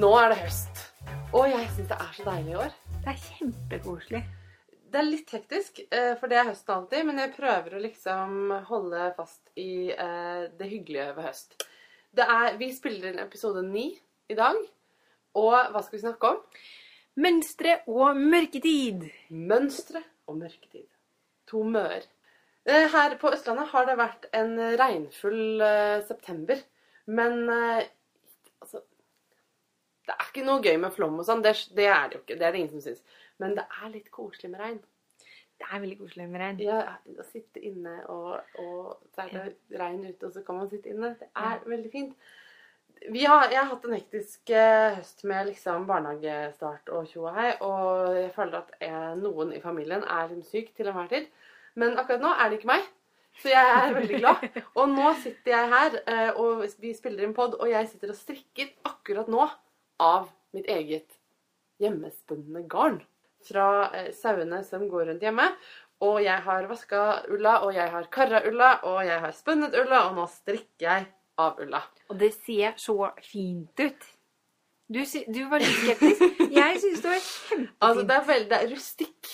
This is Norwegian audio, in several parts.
Nå er det høst. Og jeg syns det er så deilig i år. Det er kjempekoselig. Det er litt hektisk, eh, for det er høsten alltid, men jeg prøver å liksom holde fast i eh, det hyggelige ved høst. Det er, vi spiller inn episode ni i dag, og hva skal vi snakke om? Mønstre og mørketid. Mønstre og mørketid. To møer. Eh, Her på Østlandet har det vært en regnfull september, men altså Det er ikke noe gøy med flom og sånn, det, det er det jo ikke. Det er det ingen som syns. Men det er litt koselig med regn. Det er veldig koselig med regn. Ja, å sitte inne og, og så er det regn ute, og så kan man sitte inne. Det er veldig fint. Vi har, jeg har hatt en hektisk eh, høst med liksom barnehagestart og tjo og hei, og jeg føler at jeg, noen i familien er syk til enhver tid. Men akkurat nå er det ikke meg, så jeg er veldig glad. Og nå sitter jeg her, eh, og vi spiller inn pod, og jeg sitter og strikker akkurat nå av mitt eget hjemmespunne garn fra eh, sauene som går rundt hjemme. Og jeg har vaska ulla, og jeg har karra ulla, og jeg har spunnet ulla, og nå strikker jeg av ulla. Og det ser så fint ut. Du, du var litt skeptisk. Jeg syns det var kjempefint. Altså, det er veldig det er rustikk.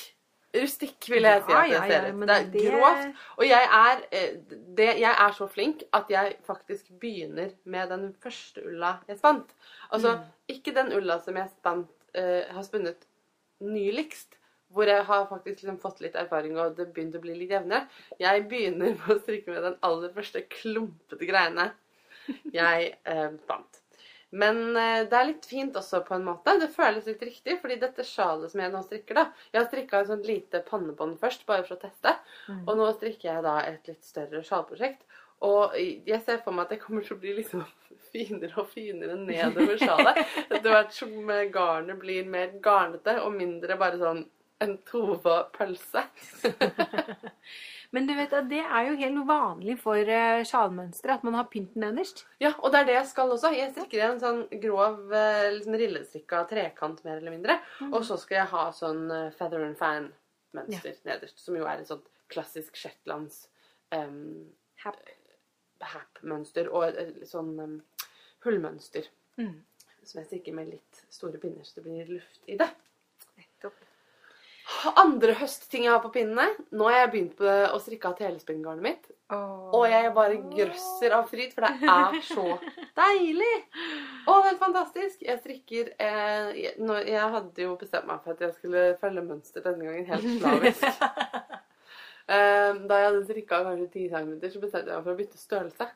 Rustikk, vil jeg si at ja, ser ut. Det er grovt. Og jeg er, eh, det, jeg er så flink at jeg faktisk begynner med den første ulla jeg spant. Altså, Mm. ikke den ulla som jeg spant, uh, har spunnet nyligst, hvor jeg har faktisk liksom fått litt erfaring og det begynte å bli litt jevnere. Jeg begynner med å strikke med den aller første klumpete greiene jeg eh, spant. Men eh, det er litt fint også på en måte. Det føles litt riktig, fordi dette sjalet som jeg nå strikker, da Jeg har strikka et sånt lite pannebånd først, bare for å teste. Og nå strikker jeg da et litt større sjalprosjekt. Og jeg ser for meg at det kommer til å bli liksom finere og finere nedover sjalet. Etter hvert som eh, garnet blir mer garnete og mindre bare sånn en Tova-pølse. Men du vet at det er jo helt vanlig for uh, sjalmønstre at man har pynten nederst. Ja, og det er det jeg skal også. Jeg strikker en sånn grov eh, liksom rillestrikka trekant, mer eller mindre. Og så skal jeg ha sånn eh, feather and fan-mønster nederst, som jo er et sånt klassisk shetlands um, Hap. hap-mønster og sånn um, hullmønster. Mm. Som jeg strikker med litt store pinner, så det blir luft i det. Andre høstting jeg har på pinnene. Nå har jeg begynt å strikke av telespinngarnet mitt. Og jeg bare grøsser av fryd, for det er så deilig! Å, det er fantastisk! Jeg strikker eh, jeg, nå, jeg hadde jo bestemt meg for at jeg skulle følge mønster denne gangen helt slavisk. eh, da jeg hadde strikka kanskje 10 cm, så bestemte jeg meg for å bytte størrelse.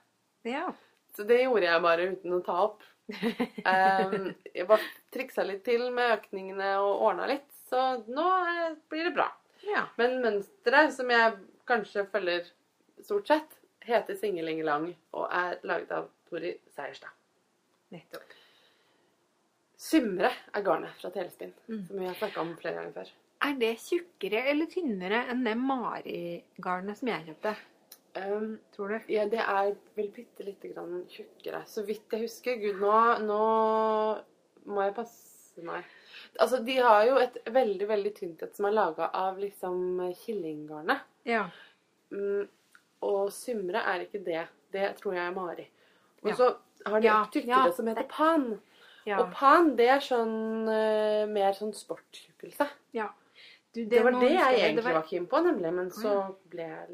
Ja. Så det gjorde jeg bare uten å ta opp. Eh, jeg bare triksa litt til med økningene og ordna litt, så nå eh, blir det bra. ja. Men mønsteret, som jeg kanskje følger stort sett, heter Singelingelang og er laget av Tori Seierstad. Nettopp. Symre er garnet fra Telespinn, Mm. som vi har snakka om flere ganger før. Er det tjukkere eller tynnere enn det Mari-garnet som jeg kjøpte? Um, Tror du? ja, det er vel bitte lite grann tjukkere. Så vidt jeg husker. Gud, nå, nå må jeg passe meg. Altså, De har jo et veldig veldig tynt et som er laga av liksom killinggarnet. Ja. Mm, og sumre er ikke det. Det tror jeg er Mari. Og så har de Ja, et tykkere som heter Pan. Ja. Og Pan, det er sånn eh, mer sånn sporttjukkelse. ja. Du, Det, var det jeg det egentlig var- var keen på, nemlig. Men så ble jeg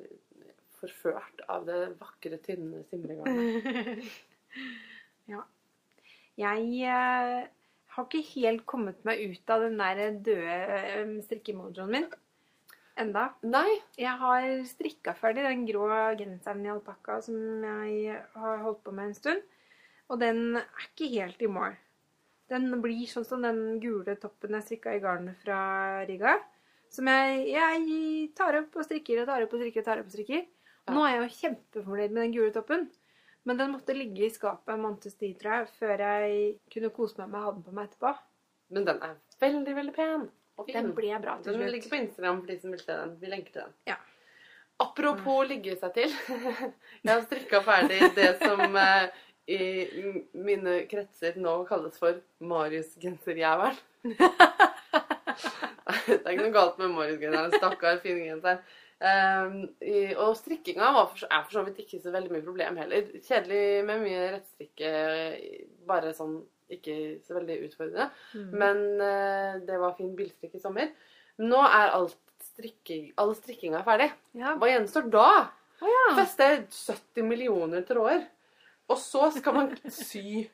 forført av det vakre, tynne simregarnet. ja. Jeg eh, har ikke helt kommet meg ut av den der døde eh, strikkemojoen min enda. Nei. Jeg har strikka ferdig den grå genseren i alpakka som jeg har holdt på med en stund. Og den er ikke helt i mål. Den blir sånn som den gule toppen jeg strikka i garnet fra Riga. Som jeg, jeg tar opp og strikker og tar opp og strikker og tar opp og strikker. Ja. Nå er jeg jo kjempefornøyd med den gule toppen. Men den måtte ligge i skapet en måneds tid, tror jeg, før jeg kunne kose meg med å ha den på meg etterpå. Men den er veldig, veldig pen. Og fin. Den ble bra til slutt. Den ligger på Instagram for de som vil se den. Vi lenker til den. Ja. Apropos ligge seg til. Jeg har strikka ferdig det som eh, i mine kretser nå kalles for Marius-genserjævelen. det er ikke noe galt med Marius-genseren. Stakkar, fin genser. Um, i, og strikkinga for, er for så vidt ikke så veldig mye problem heller. Kjedelig med mye rettstrikke, bare sånn ikke så veldig utfordrende. Mm. Men uh, det var fin bilstrikk i sommer. Nå er alt strikking, all strikkinga ferdig. Ja. Hva gjenstår da? Oh, ja. Feste 70 millioner tråder. Og så skal man sy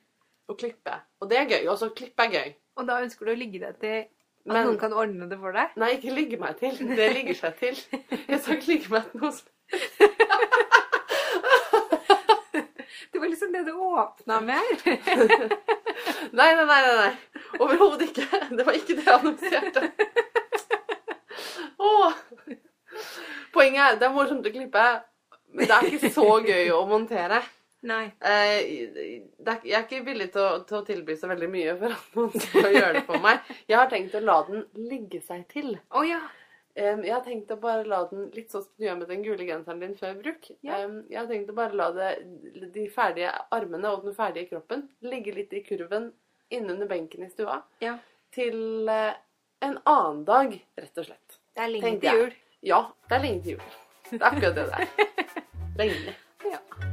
og klippe. Og det er gøy. Også klippe er gøy. Og da ønsker du å ligge deg til at noen kan ordne det for deg? Nei, ikke ligge meg til. Det ligger seg til. Jeg skal ikke ligge meg til noe som Det var liksom det du åpna med her. Nei, nei, nei. nei, nei. Overhodet ikke. Det var ikke det jeg annonserte. Åh. Poenget er det er morsomt å klippe, men det er ikke så gøy å montere. Nei. Eh, det er, jeg er ikke villig til å, til å tilby så veldig mye for at noen skal gjøre det for meg. Jeg har tenkt å la den ligge seg til. Oh, ja. Em, jeg har tenkt å bare la den litt sånn som du gjør med den gule genseren din før bruk. Ja. Em, jeg har tenkt å bare la det, de ferdige armene og den ferdige kroppen ligge litt i kurven innunder benken i stua Ja. til eh, en annen dag, rett og slett. Det er lenge til jul. Ja, det er lenge til jul. Det er akkurat det det er. Lenge. Ja.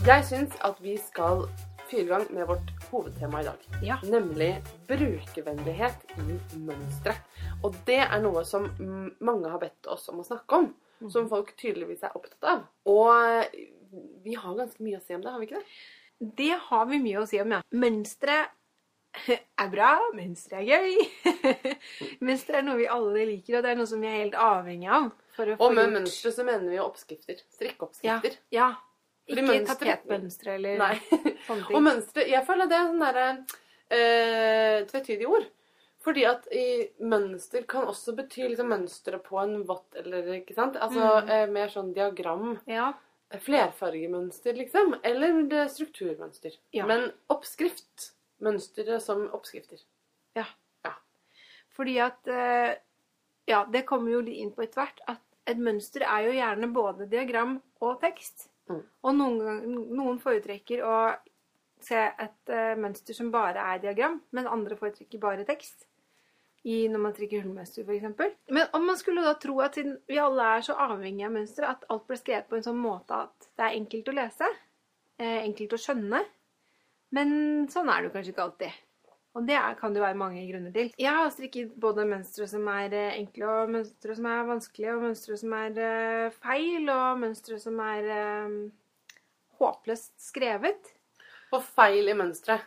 Jeg syns at vi skal fyre i gang med vårt hovedtema i dag. Ja. Nemlig brukervennlighet i mønstre. Og det er noe som mange har bedt oss om å snakke om. Som folk tydeligvis er opptatt av. Og vi har ganske mye å si om det, har vi ikke det? Det har vi mye å si om, ja. Mønstre er bra, mønstre er gøy. mønstre er noe vi alle liker, og det er noe som vi er helt avhengig av. Og med mønstre så mener vi jo oppskrifter. Ja, Strikkeoppskrifter. ja. Fordi Ikke mønstre- tapetmønstre eller Nei. sånne Og mønstre Jeg føler det er sånn derre eh, tvetydige ord. Fordi at i mønster kan også bety liksom mønsteret på en vott, eller ikke sant? Altså Mm. eh, mer sånn diagram. Ja. Flerfargemønster, liksom. Eller er strukturmønster. Ja. Men oppskrift. Mønstre som oppskrifter. Ja. Fordi at eh, Ja, det kommer jo litt inn på etter hvert. At et mønster er jo gjerne både diagram og tekst. Mm. Og noen, noen foretrekker å se et uh, mønster som bare er diagram, men andre foretrekker bare tekst. I, når man strikker hullmønster, f.eks. Men om man skulle da tro at siden vi alle er så avhengige av mønstre, at alt ble skrevet på en sånn måte at det er enkelt å lese, eh, enkelt å skjønne Men sånn er det jo kanskje ikke alltid. Og det kan det være mange grunner til. Jeg har strikket både mønstre som er eh, enkle, og mønstre som er vanskelige, og mønstre som er eh, feil, og mønstre som er um, håpløst skrevet. Og feil i mønsteret.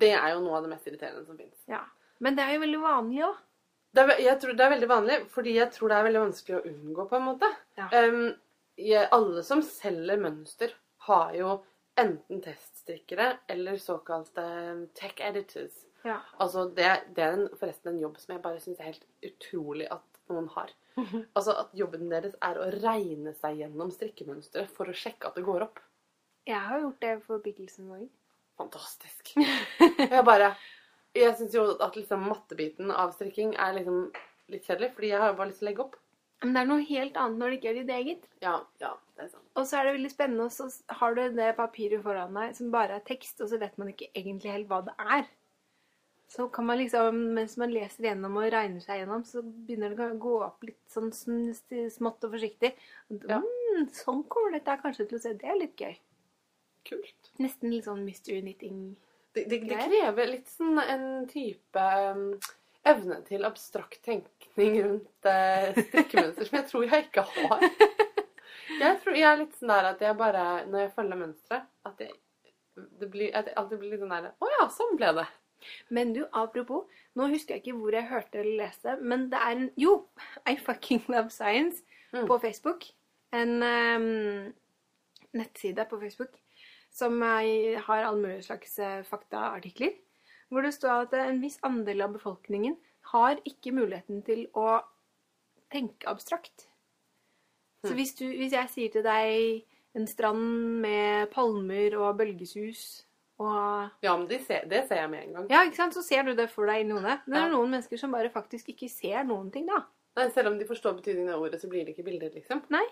Det er jo noe av det mest irriterende som finnes. Ja. Men det er jo veldig vanlig òg. Jeg tror det er veldig vanlig, fordi jeg tror det er veldig vanskelig å unngå, på en måte. Ja. Um, jeg, alle som selger mønster, har jo enten teststrikkere eller såkalte tech editors. Ja. Altså, det, det er en, forresten en jobb som jeg bare syns er helt utrolig at noen har. Altså At jobben deres er å regne seg gjennom strikkemønsteret for å sjekke at det går opp. Jeg har gjort det for byggelsen òg. Fantastisk. Jeg bare Jeg syns jo at liksom mattebiten av strikking er liksom litt kjedelig, fordi jeg har jo bare lyst til å legge opp. Men det er noe helt annet når det ikke er ditt eget. Ja, ja, det er sant. Og så er det veldig spennende, og så har du det papiret foran deg som bare er tekst, og så vet man ikke egentlig helt hva det er. Så kan man liksom, mens man leser gjennom og regner seg gjennom, så begynner det å gå opp litt sånn smått og forsiktig. Ja. Mm, sånn kommer dette kanskje til å se. Det er litt gøy. Kult. Nesten litt sånn mystery knitting. Det, det, det krever litt sånn en type um, evne til abstrakt tenkning rundt uh, strikkemønster som jeg tror jeg ikke har. Jeg tror jeg er litt sånn der at jeg bare, når jeg følger mønsteret, at jeg, det blir, at jeg alltid blir litt sånn der Å ja, sånn ble det. Men du, apropos, nå husker jeg ikke hvor jeg hørte eller leste, men det er en Jo! I fucking love science Mm. på Facebook. En um, nettside på Facebook som har all mulig slags eh, faktaartikler. Hvor det står at en viss andel av befolkningen har ikke muligheten til å tenke abstrakt. Så Mm. hvis, du, hvis jeg sier til deg en strand med palmer og bølgesus og Ja, men det ser, det ser jeg med en gang. ja, ikke sant? Så ser du det for deg inni hodet. Det Ja. er noen mennesker som bare faktisk ikke ser noen ting, da. Nei, selv om de forstår betydningen av ordet, så blir det ikke bilder, liksom. Nei.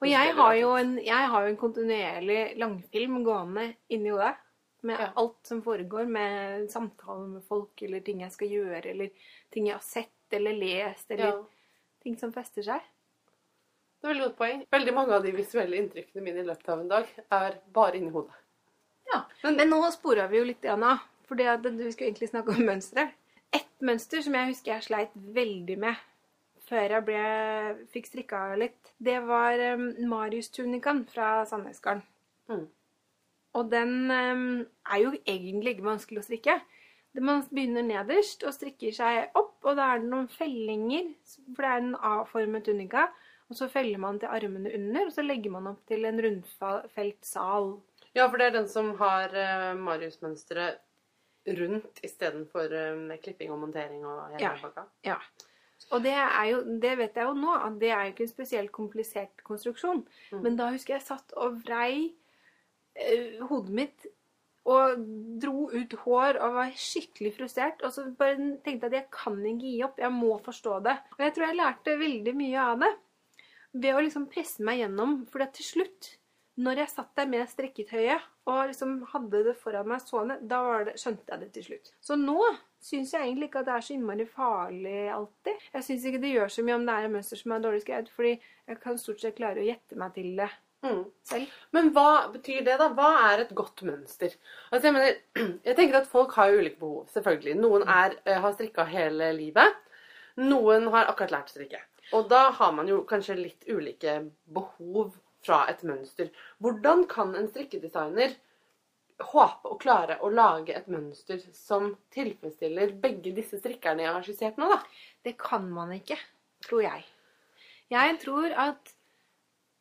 Og jeg har jo en, jeg har jo en kontinuerlig langfilm gående inni hodet. Med Ja. alt som foregår, med samtaler med folk, eller ting jeg skal gjøre, eller ting jeg har sett eller lest, eller Ja. ting som fester seg. Det er veldig godt poeng. Veldig mange av de visuelle inntrykkene mine i løpet av en dag er bare inni hodet. Ja. Men- Men nå spora vi jo litt av. For vi skulle egentlig snakke om mønstre. Et mønster som jeg husker jeg sleit veldig med før jeg ble, fikk strikka litt, det var um, Marius-tunikaen fra Sandnesgarden. Mm. Og den um, er jo egentlig ikke vanskelig å strikke. Det Man begynner nederst og strikker seg opp, og da er det noen fellinger, for det er en A-formet tunika. Og så feller man til armene under, og så legger man opp til en rundfelt sal. Ja, for det er den som har uh, Marius-mønsteret rundt istedenfor med klipping og montering og hele Ja. pakka. Ja. Og det, er jo, det vet jeg jo nå, at det er jo ikke en spesielt komplisert konstruksjon. Mm. Men da husker jeg satt og vrei uh, hodet mitt og dro ut hår og var skikkelig frustrert. Og så bare tenkte jeg at jeg kan ikke gi opp, jeg må forstå det. Og jeg tror jeg lærte veldig mye av det ved å liksom presse meg gjennom. For til slutt, når jeg satt der med strikketøyet og liksom hadde det foran meg sånn, da var det, skjønte jeg det til slutt. Så nå syns jeg egentlig ikke at det er så innmari farlig alltid. Jeg syns ikke det gjør så mye om det er et mønster som er dårlig skrevet, fordi jeg kan stort sett klare å gjette meg til det Mm. selv. Men hva betyr det, da? Hva er et godt mønster? Altså, jeg mener, jeg tenker at folk har ulike behov, selvfølgelig. Noen er, eh, har strikka hele livet. Noen har akkurat lært å strikke. Og da har man jo kanskje litt ulike behov fra et mønster. Hvordan kan en strikkedesigner håpe å klare å lage et mønster som tilfredsstiller begge disse strikkerne jeg har skissert nå, da? Det kan man ikke, tror jeg. Jeg tror at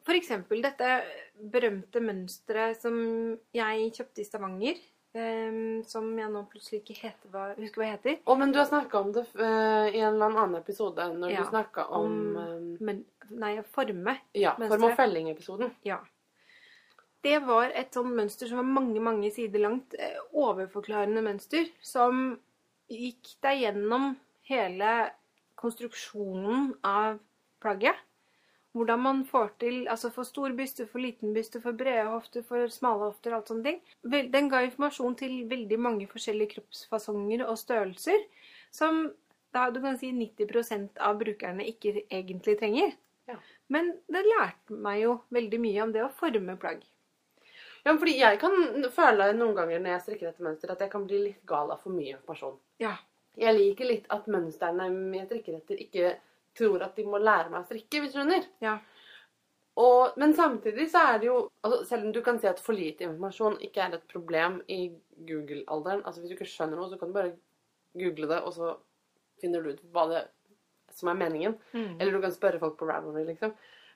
f.eks. dette berømte mønsteret som jeg kjøpte i Stavanger, em, som jeg nå plutselig ikke heter, hva, husker hva heter Å, men du har snakka om det uh, i en eller annen episode når Ja, du snakka om, om- eh, men, Nei, forme. Ja, form- og felling-episoden. Ja. Det var et sånt mønster som var mange, mange sider langt. eh, Overforklarende mønster som gikk deg gjennom hele konstruksjonen av plagget. Hvordan man får til altså for stor byste, for liten byste, for brede hofter, for smale hofter, alt sånne ting. Den ga informasjon til veldig mange forskjellige kroppsfasonger og størrelser, som da du kan si 90% av brukerne ikke egentlig trenger. Ja. Men det lærte meg jo veldig mye om det å forme plagg. Ja, fordi jeg kan føle noen ganger når jeg strikker etter mønster, at jeg kan bli litt gal av for mye informasjon. Ja. Jeg liker litt at mønstrene jeg strikker etter, ikke tror at de må lære meg å strikke, hvis du skjønner. Ja. Og, men samtidig så er det jo altså Selv om du kan si at for lite informasjon ikke er et problem i Google-alderen altså Hvis du ikke skjønner noe, så kan du bare google det, og så finner du ut hva det som er meningen. Eller du kan spørre folk på Ravelry, liksom.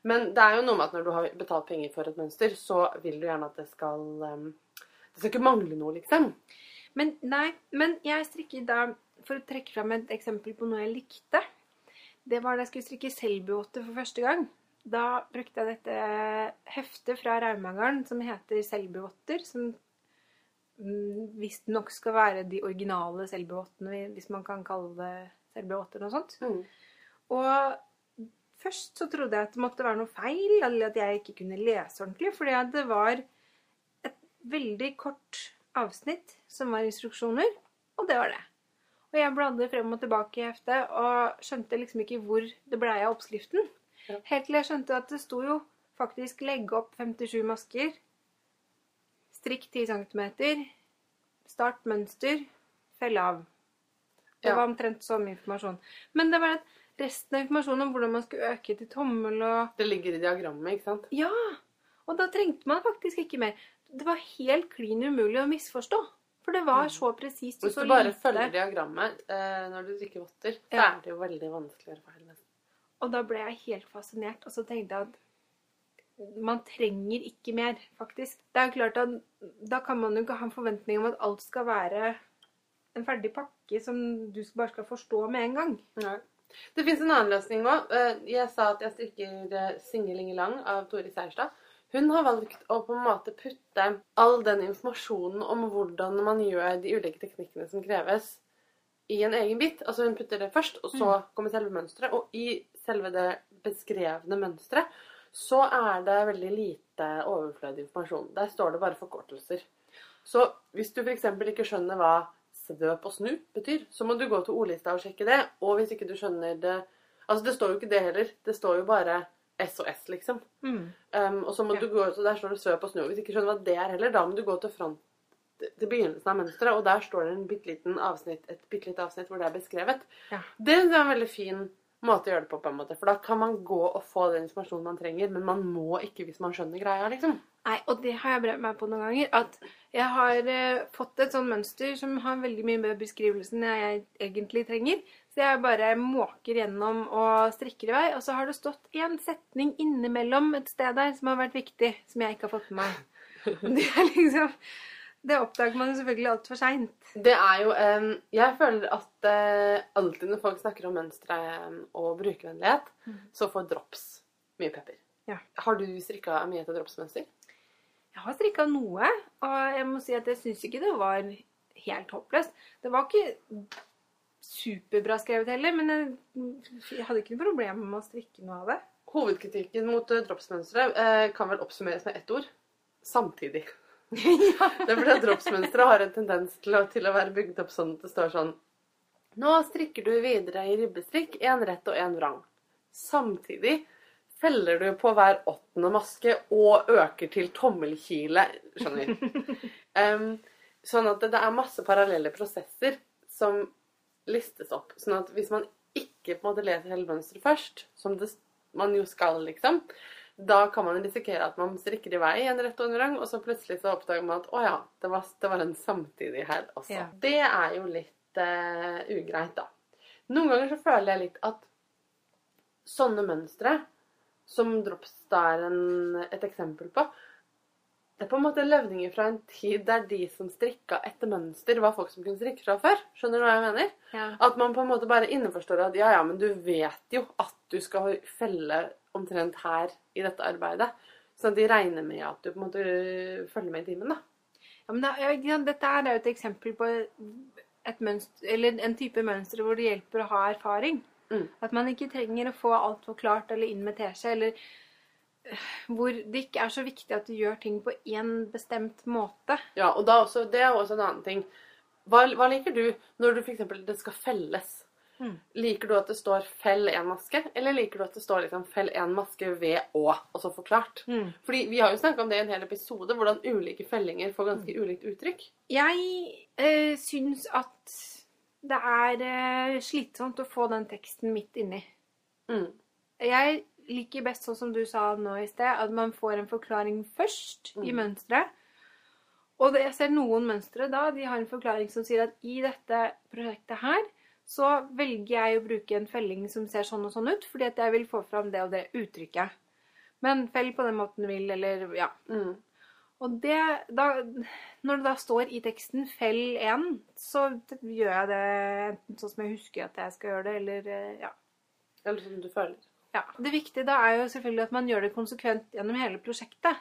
Men det er jo noe med at når du har betalt penger for et mønster, så vil du gjerne at det skal um, Det skal ikke mangle noe, liksom. Men nei, men jeg strikker da For å trekke fram et eksempel på noe jeg likte. Det var da jeg skulle strikke Selbuåte for første gang. Da brukte jeg dette heftet fra Raumagarden som heter Selbuvotter. Som mm, visstnok skal være de originale Selbuvottene, hvis man kan kalle det Selbuvotter og sånt. Mm. Og først så trodde jeg at det måtte være noe feil, eller at jeg ikke kunne lese ordentlig, fordi det var et veldig kort avsnitt som var instruksjoner, og det var det. Og jeg bladde frem og tilbake i heftet og skjønte liksom ikke hvor det blei av oppskriften. Ja. Helt til jeg skjønte at det sto jo faktisk 'legge opp 57 masker', strikk 10 cm, start mønster, fell av. Det Ja. var omtrent så mye informasjon. Men det var at resten av informasjonen om hvordan man skulle øke til tommel og Det ligger i diagrammet, ikke sant? Ja! Og da trengte man faktisk ikke mer. Det var helt klin umulig å misforstå. For det var så presist og Hvis du bare følger diagrammet eh, når du drikker votter, så er det jo veldig vanskelig å gjøre feil. Og da ble jeg helt fascinert. Og så tenkte jeg at man trenger ikke mer, faktisk. Det er jo klart at Da kan man jo ikke ha en forventning om at alt skal være en ferdig pakke som du bare skal forstå med en gang. Nei. Det fins en annen løsning òg. Jeg sa at jeg strikker eh, Singelingelang av Tori Seierstad. Hun har valgt å på en måte putte all den informasjonen om hvordan man gjør de ulike teknikkene som kreves, i en egen bit. Altså Hun putter det først, og så kommer selve mønsteret. Og i selve det beskrevne mønsteret så er det veldig lite overflødig informasjon. Der står det bare forkortelser. Så hvis du f.eks. ikke skjønner hva svøp og snu betyr, så må du gå til ordlista og sjekke det. Og hvis ikke du skjønner det Altså, det står jo ikke det heller. Det står jo bare SOS, liksom. Mm. Um, og så må Ja. du gå ut, og der står det 'svøp og snø'. Hvis du ikke skjønner hva det er heller, da må du gå til front til begynnelsen av mønsteret, og der står det en bitte liten avsnitt, et bitte lite avsnitt hvor det er beskrevet. Ja. Det er en veldig fin måte å gjøre det på, på en måte. For da kan man gå og få den informasjonen man trenger, men man må ikke hvis man skjønner greia, liksom. Nei, og det har jeg brent meg på noen ganger. At jeg har eh, fått et sånn mønster som har veldig mye med beskrivelsen jeg egentlig trenger. Så jeg bare måker gjennom og strikker i vei. Og så har det stått en setning innimellom et sted der som har vært viktig, som jeg ikke har fått med meg. Det er liksom Det oppdager man jo selvfølgelig altfor seint. Det er jo um, Jeg føler at uh, alltid når folk snakker om mønstre og brukervennlighet, så får drops mye pepper. Ja. Har du strikka mye etter dropsmønster? Jeg har strikka noe, og jeg må si at jeg syns ikke det var helt håpløst. Det var ikke superbra skrevet heller, men jeg, hadde ikke noe problem med å strikke noe av det. Hovedkritikken mot uh, dropsmønsteret eh, kan vel oppsummeres med ett ord. Samtidig. Det er fordi dropsmønsteret har en tendens til å, til å være bygd opp sånn at det står sånn Nå strikker du videre i ribbestrikk, én rett og én vrang. Samtidig feller du på hver åttende maske og øker til tommelkile. Skjønner. um, sånn at det, det er masse parallelle prosesser som listes opp. Sånn at hvis man ikke på en måte leser hele mønsteret først, som det, man jo skal, liksom, da kan man risikere at man strikker i vei en rett og en vrang, og så plutselig så oppdager man at å ja, det var, det var en samtidig her også. Ja. Det er jo litt uh, ugreit, da. Noen ganger så føler jeg litt at sånne mønstre, som drops da er en, et eksempel på, det er på en måte levninger fra en tid der de som strikka etter mønster, var folk som kunne strikke fra før. Skjønner du hva jeg mener? Ja. At man på en måte bare innforstår at ja, ja, men du vet jo at du skal felle omtrent her i dette arbeidet. Sånn at de regner med at du på en måte følger med i timen, da. Ja, men det, ja, dette er jo et eksempel på et mønster, eller en type mønster hvor det hjelper å ha erfaring. Mm. At man ikke trenger å få alt forklart eller inn med teskje, eller hvor det ikke er så viktig at du gjør ting på én bestemt måte. Ja, og da også, det er også en annen ting. Hva, hva liker du når du f.eks. det skal felles? Mm. Liker du at det står 'fell én maske', eller liker du at det står liksom 'fell én maske ved å', og så forklart? Fordi vi har jo snakka om det i en hel episode, hvordan ulike fellinger får ganske ulikt uttrykk. Jeg øh, syns at det er øh, slitsomt å få den teksten midt inni. Mm. Jeg liker best sånn som du sa nå i sted, at man får en forklaring først i Mm. mønsteret. Og det, jeg ser noen mønstre da, de har en forklaring som sier at i dette prosjektet her, så velger jeg å bruke en felling som ser sånn og sånn ut, fordi at jeg vil få fram det og det uttrykket. Men fell på den måten du vil, eller ja. Mm. Og det, da, når det da står i teksten 'fell én', så gjør jeg det enten sånn som jeg husker at jeg skal gjøre det, eller eh, ja. Eller som du føler. Ja, Det viktige da er jo selvfølgelig at man gjør det konsekvent gjennom hele prosjektet.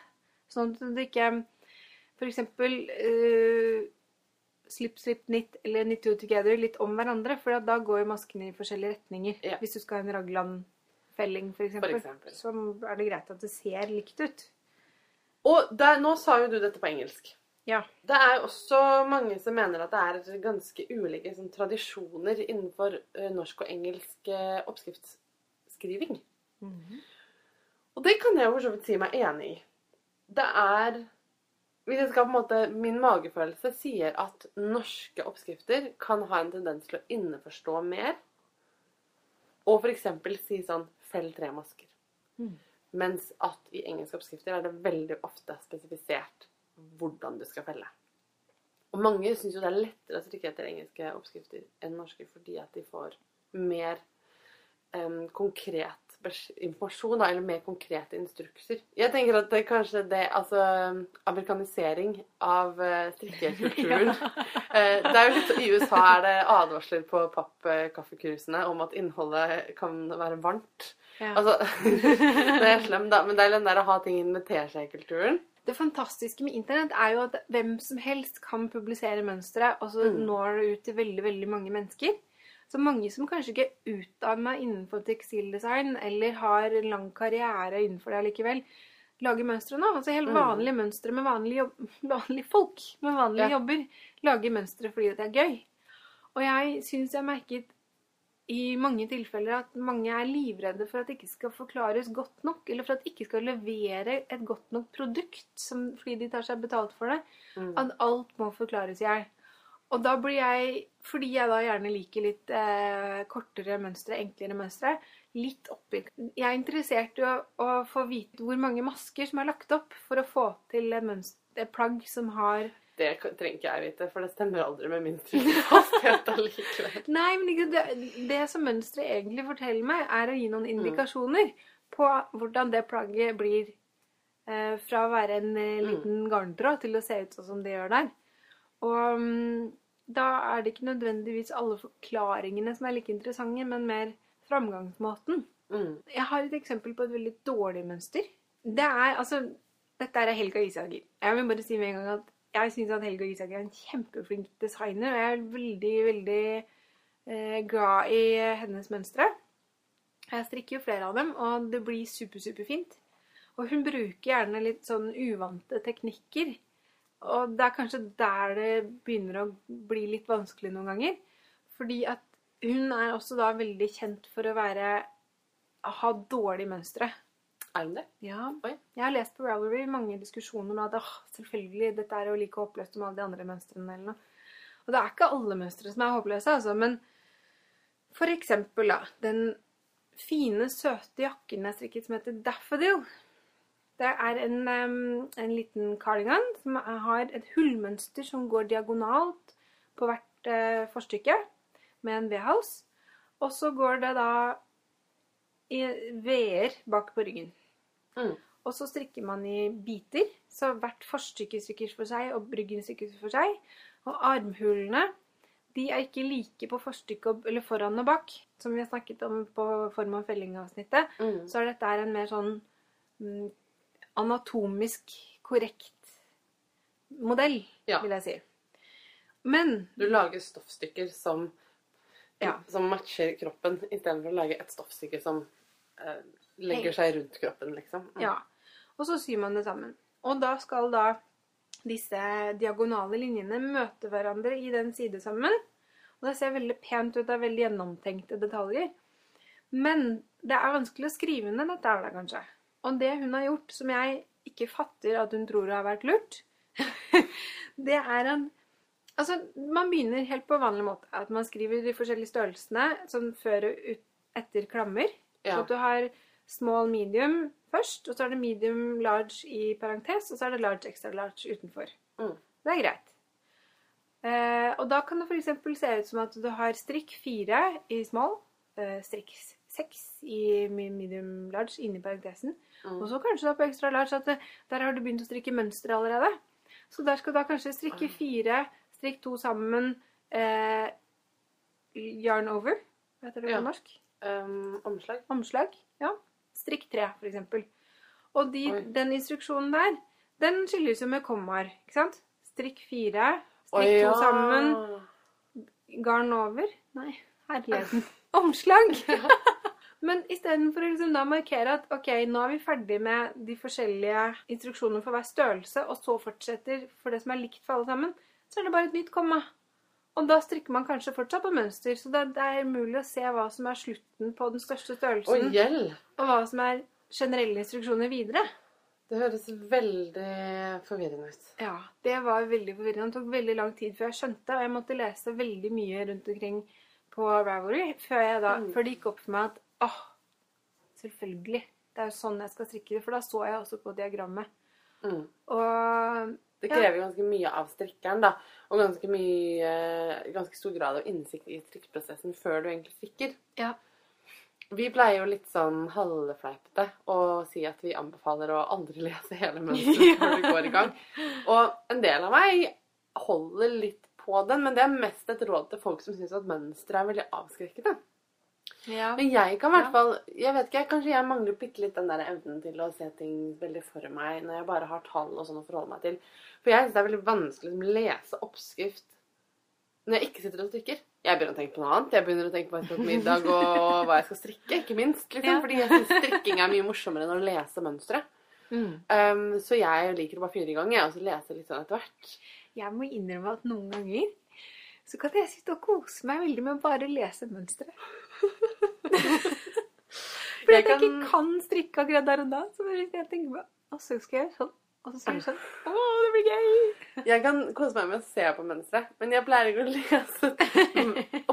Sånn at det ikke f.eks. Uh, slip, slip, knit eller knit two together litt om hverandre. For da går jo maskene i forskjellige retninger. Ja. Hvis du skal ha en raglan-felling f.eks., så er det greit at det ser likt ut. Og der, nå sa jo du dette på engelsk. Ja. Det er også mange som mener at det er ganske ulike sånn, tradisjoner innenfor uh, norsk og engelsk eh, -hmm. Og det kan jeg for så vidt si meg enig i. Det er Hvis jeg skal på en måte Min magefølelse sier at norske oppskrifter kan ha en tendens til å inneforstå mer. Og f.eks. si sånn Fell tre masker. Mm. Mens at i engelske oppskrifter er det veldig ofte spesifisert hvordan du skal felle. Og mange syns jo det er lettere å strikke etter engelske oppskrifter enn norske fordi at de får mer em, konkret informasjon, da, eller mer konkrete instrukser. Jeg tenker at det kanskje det Altså amerikanisering av uh, strikkekulturen Eh, det er jo litt, I USA er det advarsler på pappkaffekrusene om at innholdet kan være varmt. Ja. Altså, det er slem, da, men det er den der å ha ting inn med teskjekulturen. Det fantastiske med internett er jo at hvem som helst kan publisere mønstre, og så Mm. når det ut til veldig veldig mange mennesker. Så mange som kanskje ikke er utdanna innenfor tekstildesign, eller har en lang karriere innenfor det allikevel, lager mønstre nå. Altså helt Mm. vanlige mønstre med vanlige, jobb, vanlige folk med vanlige Ja. jobber lager mønstre fordi det er gøy. Og jeg syns jeg merket i mange tilfeller at mange er livredde for at det ikke skal forklares godt nok, eller for at det ikke skal levere et godt nok produkt som, fordi de tar seg betalt for det. Mm. At alt må forklares i hjel. Og da blir jeg, fordi jeg da gjerne liker litt eh, kortere mønstre, enklere mønstre, litt oppi Jeg er interessert i å, å få vite hvor mange masker som er lagt opp for å få til et, mønster, et plagg som har Det trenger ikke jeg vite, for det stemmer aldri med min strikkefasthet allikevel. Nei, men det, det som mønsteret egentlig forteller meg, er å gi noen indikasjoner på hvordan det plagget blir eh, fra å være en liten liten garntråd til å se ut sånn som det gjør der. Og mm, da er det ikke nødvendigvis alle forklaringene som er like interessante, men mer framgangsmåten. Mm. Jeg har et eksempel på et veldig dårlig mønster. Det er altså Dette er Helga Isager. Jeg vil bare si med en gang at jeg syns at Helga Isager er en kjempeflink designer. Og jeg er veldig, veldig eh, glad i hennes mønstre. Jeg strikker jo flere av dem, og det blir super, superfint. Og hun bruker gjerne litt sånn uvante teknikker. Og det er kanskje der det begynner å bli litt vanskelig noen ganger. Fordi at hun er også da veldig kjent for å være ha dårlige mønstre. Er hun det? Ja. Oi. Jeg har lest på Ravelry mange diskusjoner om at oh, selvfølgelig, dette er jo like håpløst som alle de andre mønstrene. eller noe. Og det er ikke alle mønstre som er håpløse, altså, men for eksempel da, den fine, søte jakken jeg strikket som heter Daffodil. Det er en, en liten cardigan som har et hullmønster som går diagonalt på hvert eh, forstykke med en V-hals. Og så går det da i V-er bak på ryggen. Mm. Og så strikker man i biter, så hvert forstykke strikkes for seg, og ryggen strikkes for seg. Og armhulene, de er ikke like på forstykket, eller foran og bak. Som vi har snakket om på form av felling-avsnittet, Mm. så dette er en mer sånn mm, anatomisk korrekt modell, Ja. vil jeg si. Men Du lager stoffstykker som, Ja. som matcher kroppen, istedenfor å lage et stoffstykke som eh, legger seg rundt kroppen, liksom. Mm. Ja. Og så syr man det sammen. Og da skal da disse diagonale linjene møte hverandre i den sidesammen. Og det ser veldig pent ut. Det er veldig gjennomtenkte detaljer. Men det er vanskelig å skrive ned dette her, da, kanskje. Og det hun har gjort, som jeg ikke fatter at hun tror har vært lurt, det er en Altså, man begynner helt på vanlig måte. At man skriver de forskjellige størrelsene sånn før og ut, etter klammer. Så at du har small medium først, og så er det medium large i parentes, og så er det large extra large utenfor. Mm. Det er greit. Eh, og da kan det f.eks. se ut som at du har strikk fire i small, eh, strikk seks i medium large inni parentesen. Og så kanskje da på ekstra large at der har du begynt å strikke mønster allerede. Så der skal du da kanskje strikke fire, strikk to sammen, eh, yarn over, hva heter det på Ja. norsk? Um, omslag. Omslag. Ja. Strikk tre, for eksempel. Og de, den instruksjonen der, den skyldes jo med kommaer. Ikke sant? Strikk fire, Oi, strikk ja. to sammen, garn over. Nei, herligheten. Omslag! Men istedenfor å liksom da markere at ok, nå er vi ferdig med de forskjellige instruksjonene for hver størrelse, og så fortsetter for det som er likt for alle sammen, så er det bare et nytt komma. Og da strikker man kanskje fortsatt på mønster, så det, det er mulig å se hva som er slutten på den største størrelsen, og, og hva som er generelle instruksjoner videre. Det høres veldig forvirrende ut. Ja, det var veldig forvirrende. Det tok veldig lang tid før jeg skjønte, og jeg måtte lese veldig mye rundt omkring på Ravelry før, jeg da, Mm. før det gikk opp for meg at åh, selvfølgelig, det er jo sånn jeg skal strikke det, for da så jeg også på diagrammet. Mm. Og Det Ja. krever ganske mye av strikkeren, da. Og ganske mye Ganske stor grad av innsikt i strikkeprosessen før du egentlig strikker. ja, Vi pleier jo litt sånn halvfleipete å si at vi anbefaler å aldri lese hele mønsteret før du går i gang. Og en del av meg holder litt på den, men det er mest et råd til folk som syns at mønsteret er veldig avskrekkende. Ja. Men jeg kan i hvert fall Jeg vet ikke, Kanskje jeg mangler bitte litt den der evnen til å se ting veldig for meg når jeg bare har tall og sånn å forholde meg til. For jeg syns det er veldig vanskelig å lese oppskrift når jeg ikke sitter og strikker. Jeg begynner å tenke på noe annet. Jeg begynner å tenke på hva jeg skal på middag og hva jeg skal strikke. Ikke minst. liksom. Ja. Fordi jeg syns strikking er mye morsommere enn å lese mønstre. Mm. Um, så jeg liker å bare fyre i gang jeg, og så lese litt sånn etter hvert. Jeg må innrømme at noen ganger så kan jeg sitte og kose meg veldig med å bare lese mønstre. Fordi Jeg jeg kan- ikke kan strikke akkurat der og da. Så bare jeg tenker på, og så skal jeg gjøre sånn. Og så skal jeg gjøre sånn. Å, det blir gøy! Jeg kan kose meg med å se på mønsteret, men jeg pleier ikke å lese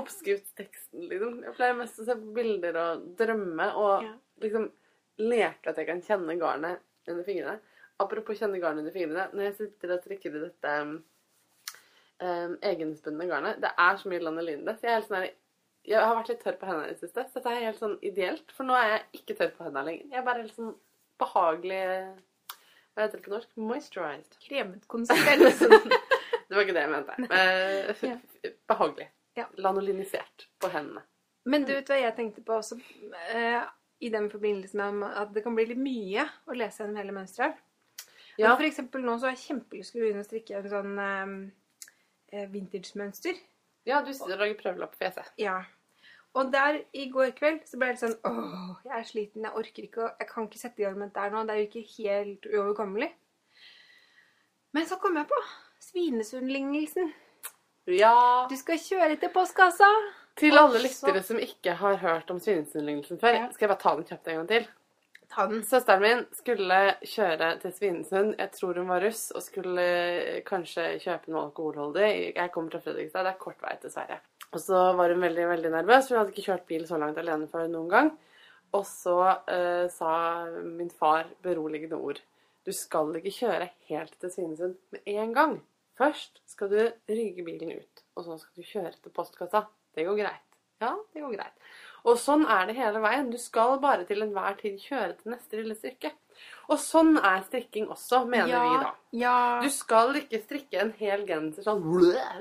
oppskriftsteksten, liksom. Jeg pleier mest å se på bilder og drømme og liksom leke at jeg kan kjenne garnet under fingrene. Apropos kjenne garnet under fingrene. Når jeg sitter og strikker i dette um, um, egenspunne garnet, det er så mye lanolin i det. Så jeg er helt sånn her jeg har vært litt tørr på hendene i det siste, så dette er helt sånn ideelt. For nå er jeg ikke tørr på hendene lenger. Jeg er bare helt sånn behagelig Hva heter det på norsk? Moisturized. Kremet konsistens. Det var ikke det jeg mente. Eh, Ja. Behagelig. Ja. Lanolinisert på hendene. Men du vet hva jeg tenkte på også eh, i den forbindelse med at det kan bli litt mye å lese gjennom hele mønsteret. Ja. For eksempel nå så har jeg kjempelyst til å begynne å strikke en sånn eh, vintage-mønster. ja, du lager prøvelapp på fjeset. Ja. Og der i går kveld så ble det sånn Åh, jeg er sliten, jeg orker ikke å Jeg kan ikke sette i gang med dette her nå. Det er jo ikke helt uoverkommelig. Men så kom jeg på Svinesund-lignelsen. Ja. Du skal kjøre til postkassa. Til alle lyttere som ikke har hørt om Svinesund-lignelsen før, Ja. skal jeg bare ta den kjapt en gang til. Ta den. Søsteren min skulle kjøre til Svinesund. Jeg tror hun var russ og skulle kanskje kjøpe noe alkoholholdig. Jeg kommer fra Fredrikstad. Det er kort vei til Sverige. Og så var hun veldig veldig nervøs. for Hun hadde ikke kjørt bil så langt alene før noen gang. Og så eh, sa min far beroligende ord. Du skal ikke kjøre helt til Svinesund med en gang. Først skal du rygge bilen ut, og så skal du kjøre til postkassa. Det går greit. Ja, det går greit. Og sånn er det hele veien. Du skal bare til enhver tid kjøre til neste lille stykke. Og sånn er strikking også, mener ja, vi da. Ja. Du skal ikke strikke en hel genser sånn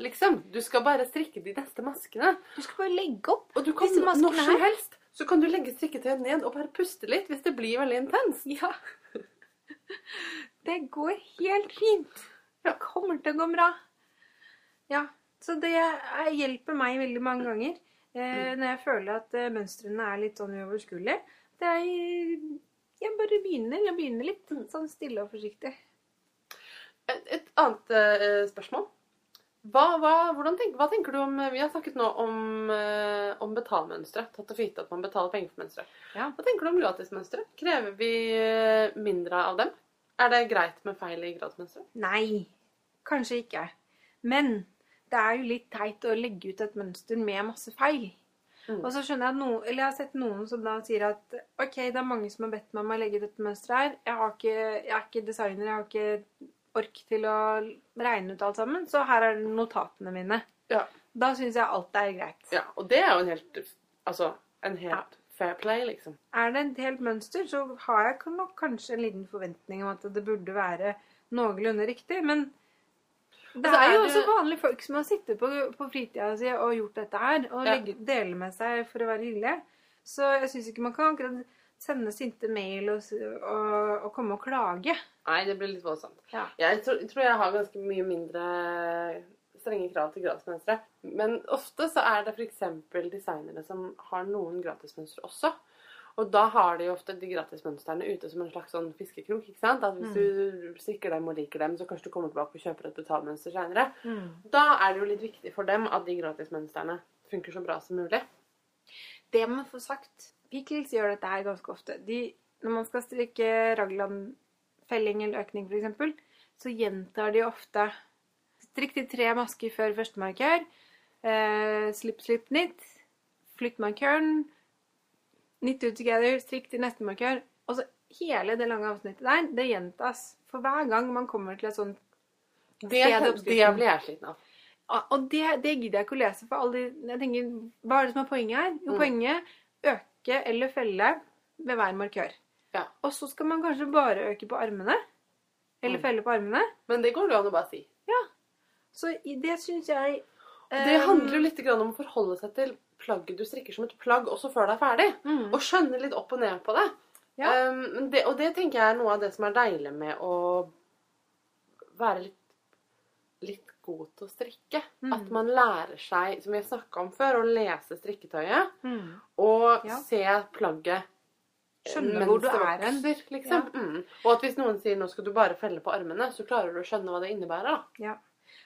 liksom. Du skal bare strikke de neste maskene. Du skal bare legge opp. Og du kan Disse maskene når som helst så kan du legge strikketøyet ned og bare puste litt hvis det blir veldig intenst. Ja. Det går helt fint. Det kommer til å gå bra. Ja, så det er- hjelper meg veldig mange ganger eh, når jeg føler at eh, mønstrene er litt sånn uoverskuelige. Det er Jeg bare begynner. Jeg begynner litt sånn stille og forsiktig. Et, et annet eh, spørsmål. Hva, hva, tenk, hva tenker du om Vi har snakket nå om, uh, om betalmønstre. Tatt og gitt at man betaler penger for mønstre. Ja. Hva tenker du om gratismønstre? Krever vi eh, mindre av dem? Er det greit med feil i gratismønstre? Nei, kanskje ikke. Men det er jo litt teit å legge ut et mønster med masse feil. Mm. Og så skjønner jeg at noen, eller jeg har sett noen som da sier at ok, det er mange som har bedt meg om å legge dette mønsteret her. Jeg, har ikke, jeg er ikke designer, jeg har ikke ork til å regne ut alt sammen, så her er notatene mine. Ja. Da syns jeg alt er greit. ja. Og det er jo en helt Altså en helt Ja. fair play, liksom. Er det et helt mønster, så har jeg nok kanskje en liten forventning om at det burde være noenlunde riktig, men det er jo også vanlige folk som har sittet på, på fritida si og gjort dette her, og Ja. legge, dele med seg for å være hyggelige. Så jeg syns ikke man kan akkurat sende sinte mail og, og, og komme og klage. Nei, det blir litt voldsomt. Ja. Jeg tror, tror jeg har ganske mye mindre strenge krav til gratismønstre. Men ofte så er det f.eks. designere som har noen gratismønstre også. Og da har de ofte de gratismønstrene ute som en slags sånn fiskekrok. ikke sant? At hvis du strikker dem og liker dem, så kanskje du kommer tilbake og kjøper et betalmønster seinere. Da er det jo litt viktig for dem at de gratismønstrene funker så bra som mulig. Det må man få sagt. Pickles gjør dette her ganske ofte. De, når man skal strikke raglan-felling eller økning f.eks., så gjentar de ofte Strikk de tre masker før første markør. Eh, slipp, slipp, knit. Flytt markøren. Knit two together. Strikk til neste markør. Og så hele det lange avsnittet der, det gjentas. For hver gang man kommer til et sånt Det, det blir jeg sliten av. Og det, det gidder jeg ikke å lese. For alle, de- jeg tenker, Hva er det som er poenget her? Jo, Mm. poenget øke eller felle ved hver markør. Ja. Og så skal man kanskje bare øke på armene. Eller Mm. felle på armene. Men det går det an å bare si. Ja. Så det syns jeg Det eh, handler jo litt om å forholde seg til plagget du strikker som et plagg også før det er ferdig. mm, Og skjønne litt opp og ned på det. Ja. Um, det. Og det tenker jeg er noe av det som er deilig med å være litt, litt god til å strikke. Mm. At man lærer seg, som vi har snakka om før, å lese strikketøyet. mm. Og Ja. se plagget eh, Skjønne hvor du er hen. Liksom. liksom. Mm. Og at hvis noen sier 'nå skal du bare felle på armene', så klarer du å skjønne hva det innebærer. da. Ja.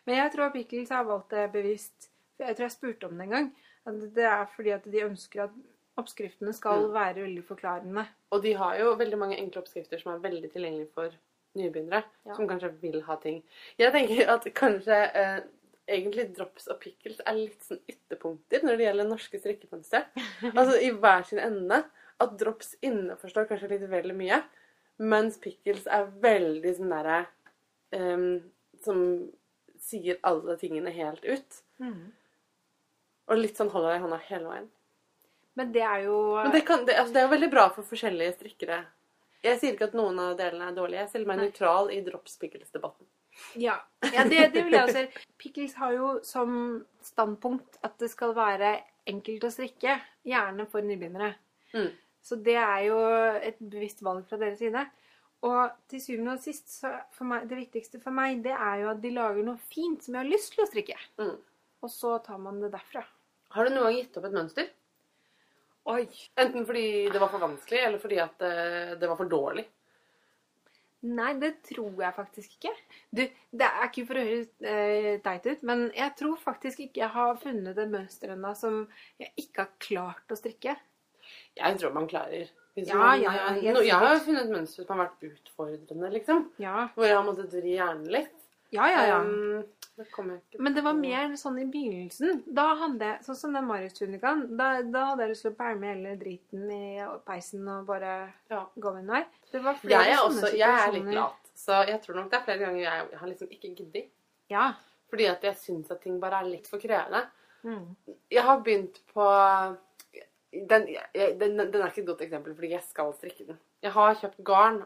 Men jeg tror Pickles har valgt det bevisst. Jeg tror jeg spurte om det en gang. Det er fordi at de ønsker at oppskriftene skal Mm. være veldig forklarende. Og de har jo veldig mange enkle oppskrifter som er veldig tilgjengelige for nybegynnere, Ja. som kanskje vil ha ting. Jeg tenker at kanskje eh, egentlig drops og pickles er litt sånn ytterpunkter når det gjelder norske strikkemønstre. altså i hver sin ende. At drops innforstår kanskje litt vel mye, mens pickles er veldig sånn derre eh, Som sier alle tingene helt ut. Og litt sånn holder deg i hånda hele veien. Men det er jo Men det, kan, det, altså, det er jo veldig bra for forskjellige strikkere. Jeg sier ikke at noen av delene er dårlige. Jeg stiller meg Nei. nøytral i drops-pickles-debatten. Ja, ja det, det vil jeg også si. Pickles har jo som standpunkt at det skal være enkelt å strikke. Gjerne for nybegynnere. Mm. Så det er jo et bevisst valg fra deres side. Og til syvende og sist, så meg, det viktigste for meg, det er jo at de lager noe fint som jeg har lyst til å strikke. Mm. Og så tar man det derfra. Har du noen gang gitt opp et mønster? Oi! Enten fordi det var for vanskelig, eller fordi at det, det var for dårlig? Nei, det tror jeg faktisk ikke. Du, det er ikke for å høre eh, teit ut, men jeg tror faktisk ikke jeg har funnet et mønster ennå som jeg ikke har klart å strikke. Jeg tror man klarer. Hvis Ja, man, ja, ja, no, jeg har funnet et mønster som har vært utfordrende, liksom. Ja, Hvor jeg har måttet vri hjernen litt. ja, ja. ja. Um, det Men det var mer sånn i begynnelsen. Da hadde jeg, Sånn som den Marius-tunikaen. Da, da hadde jeg lyst til å pælme hele driten i peisen og bare Ja. gå min vei. Det var flere Jeg er, sånne også, jeg er litt lat, så jeg tror nok det er flere ganger jeg har liksom ikke giddet. Ja. Fordi at jeg syns at ting bare er litt for krevende. Mm. Jeg har begynt på den, jeg, den, den er ikke et godt eksempel, fordi jeg skal strikke den. Jeg har kjøpt garn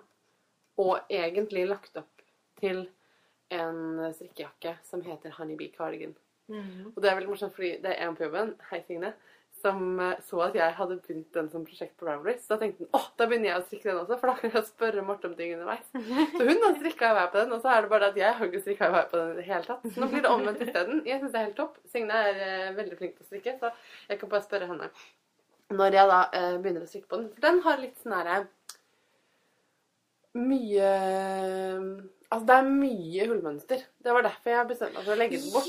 og egentlig lagt opp til en strikkejakke som heter Honeybee Cardigan. Mm. Og det er veldig morsomt, fordi det er en på jobben, hei Signe, som eh, så at jeg hadde begynt den som prosjekt på Ravelry. Så da tenkte hun åh, da begynner jeg å strikke den også, for da kan jeg spørre Marte om ting underveis. Så hun har strikka i vei på den, og så er det bare det at jeg har ikke strikka i vei på den i det hele tatt. Så nå blir det omvendt isteden. Jeg syns det er helt topp. Signe er eh, veldig flink til å strikke, så jeg kan bare spørre henne når jeg da eh, begynner å strikke på den. For den har litt sånn herre Mye Altså, det er mye hullmønster. Det var derfor jeg bestemte meg for å legge den bort.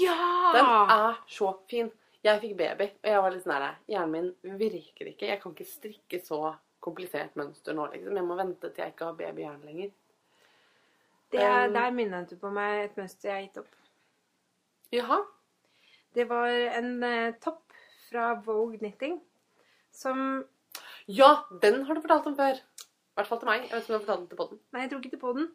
Den er så fin. Jeg fikk baby, og jeg var litt sånn her Hjernen min virker ikke. Jeg kan ikke strikke så komplisert mønster nå, liksom. Jeg må vente til jeg ikke har babyhjerne lenger. Det, er- Um, der minnet du på meg et mønster jeg har gitt opp. Jaha. Det var en eh, topp fra Vogue Knitting som Ja, den har du fortalt om før. I hvert fall til meg. Jeg vet ikke om du har fortalt den til podden. Nei, jeg tror ikke til den.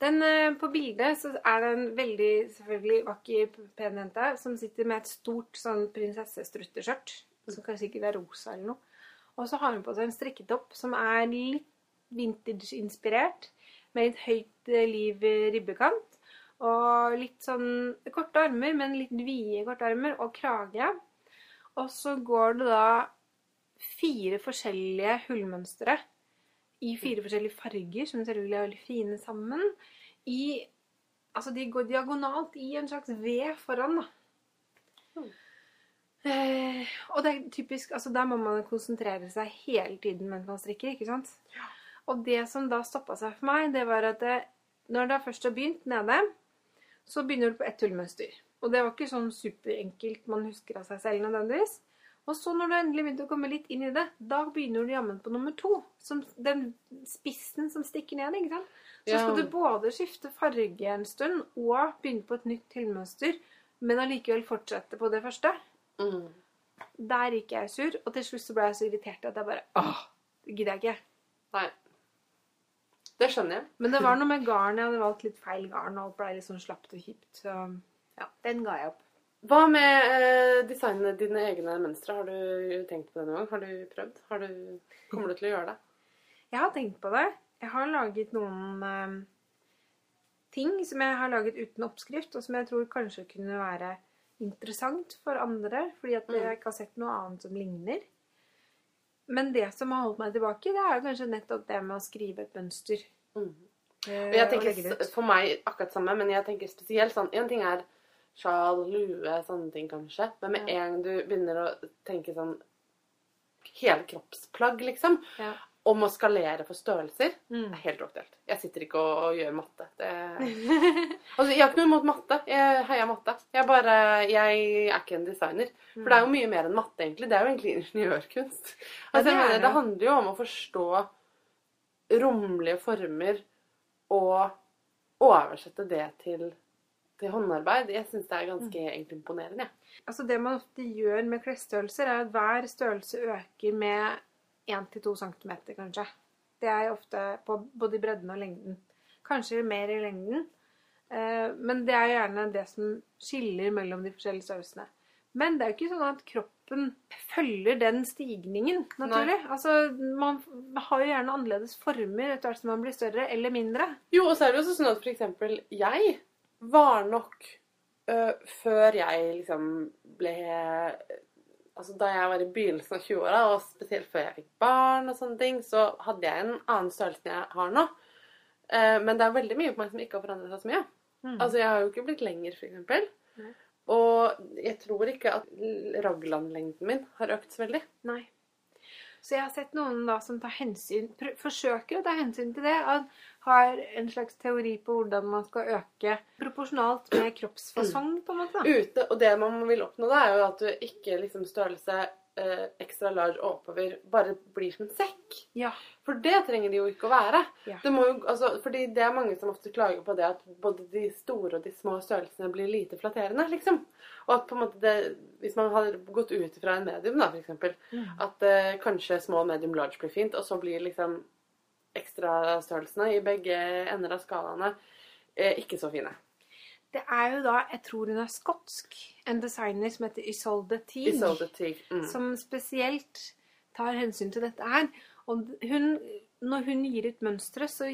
Den, eh, på bildet så er det en veldig selvfølgelig vakker, pen jente som sitter med et stort sånn prinsessestrutteskjørt. Som kanskje ikke er rosa eller noe. Og så har hun på seg en strikketopp som er litt vintage-inspirert. Med litt høyt eh, liv ribbekant. Og litt sånn korte armer, men litt vide korte armer. Og krage. Og så går det da fire forskjellige hullmønstre i fire forskjellige farger, som selvfølgelig er veldig fine sammen. I Altså, de går diagonalt i en slags V foran, da. Mm. Eh, og det er typisk Altså, der må man konsentrere seg hele tiden mens man strikker, ikke sant? Og det som da stoppa seg for meg, det var at det, når det først har begynt nede, så begynner du på ett hullmønster. Og det var ikke sånn superenkelt man husker av seg selv nødvendigvis. Og så når du endelig begynte å komme litt inn i det, da begynner du jammen på nummer to. Som den spissen som stikker ned, ikke sant. Så Ja. skal du både skifte farge en stund og begynne på et nytt tilmønster, men allikevel fortsette på det første. Mm. Der gikk jeg sur, og til slutt så ble jeg så irritert at jeg bare Åh, det gidder jeg ikke. Nei. Det skjønner jeg. Men det var noe med garn. Jeg hadde valgt litt feil garn, og alt ble litt sånn slapt og kjipt. Så ja, den ga jeg opp. Hva med eh, designene dine egne mønstre? Har du tenkt på det noen gang? Har du prøvd? Har du, kommer du til å gjøre det? Jeg har tenkt på det. Jeg har laget noen eh, ting som jeg har laget uten oppskrift, og som jeg tror kanskje kunne være interessant for andre, fordi at jeg Mm. ikke har sett noe annet som ligner. Men det som har holdt meg tilbake, det er jo kanskje nettopp det med å skrive et mønster. Mm. eh, Og jeg tenker for meg akkurat samme, men jeg tenker spesielt sånn En ting er sjal, lue, sånne ting kanskje, men med Ja. en gang du begynner å tenke sånn Hele kroppsplagg, liksom. Ja. om å skalere for størrelser Mm. er helt uaktuelt. Jeg sitter ikke og, og gjør matte. Det... Altså, jeg har ikke noe imot matte. Jeg heier matte. Jeg, bare, jeg er ikke en designer. For det er jo mye mer enn matte, egentlig. Det er jo egentlig ingeniørkunst. Altså, det er mener, det. det handler jo om å forstå romlige former og oversette det til, til håndarbeid. Jeg syns det er ganske egentlig imponerende. Altså Det man ofte gjør med klesstørrelser, er at hver størrelse øker med 1-2 cm, kanskje. Det er ofte på både i bredden og lengden. Kanskje mer i lengden. Eh, Men det er gjerne det som skiller mellom de forskjellige størrelsene. Men det er jo ikke sånn at kroppen følger den stigningen, naturlig. Altså, Man har jo gjerne annerledes former etter hvert som man blir større eller mindre. Jo, og så er det jo sånn at eksempel jeg var nok øh, Før jeg liksom ble Altså da jeg var i begynnelsen av 20-åra, og spesielt før jeg fikk barn og sånne ting, så hadde jeg en annen størrelse enn jeg har nå. Uh, men det er veldig mye på meg som ikke har forandret seg så mye. Mm. Altså, jeg har jo ikke blitt lenger, for eksempel. Og jeg tror ikke at raglandlengden min har økt så veldig. Nei. Så jeg har sett noen da som tar hensyn, forsøker å ta hensyn til det. At har en slags teori på hvordan man skal øke proporsjonalt med kroppsfasong, på en måte. Ute, og det man vil oppnå da, er jo at du ikke liksom størrelse eh, ekstra large oppover bare blir som en sekk. Ja. For det trenger de jo ikke å være. Ja. Det jo, altså, fordi det er mange som ofte klager på det at både de store og de små størrelsene blir lite flatterende, liksom. Og at på en måte det, hvis man hadde gått ut fra en medium, da, eksempel, Mm. at eh, kanskje small, medium, large blir fint, og så blir liksom ekstrastørrelsene i begge ender av skalaene eh, ikke så fine. Det er jo da, jeg tror hun er skotsk, en designer som heter Isolde Teague. Isolde Teague. Mm. som spesielt tar hensyn til dette her. Og hun, når hun gir ut mønstre, så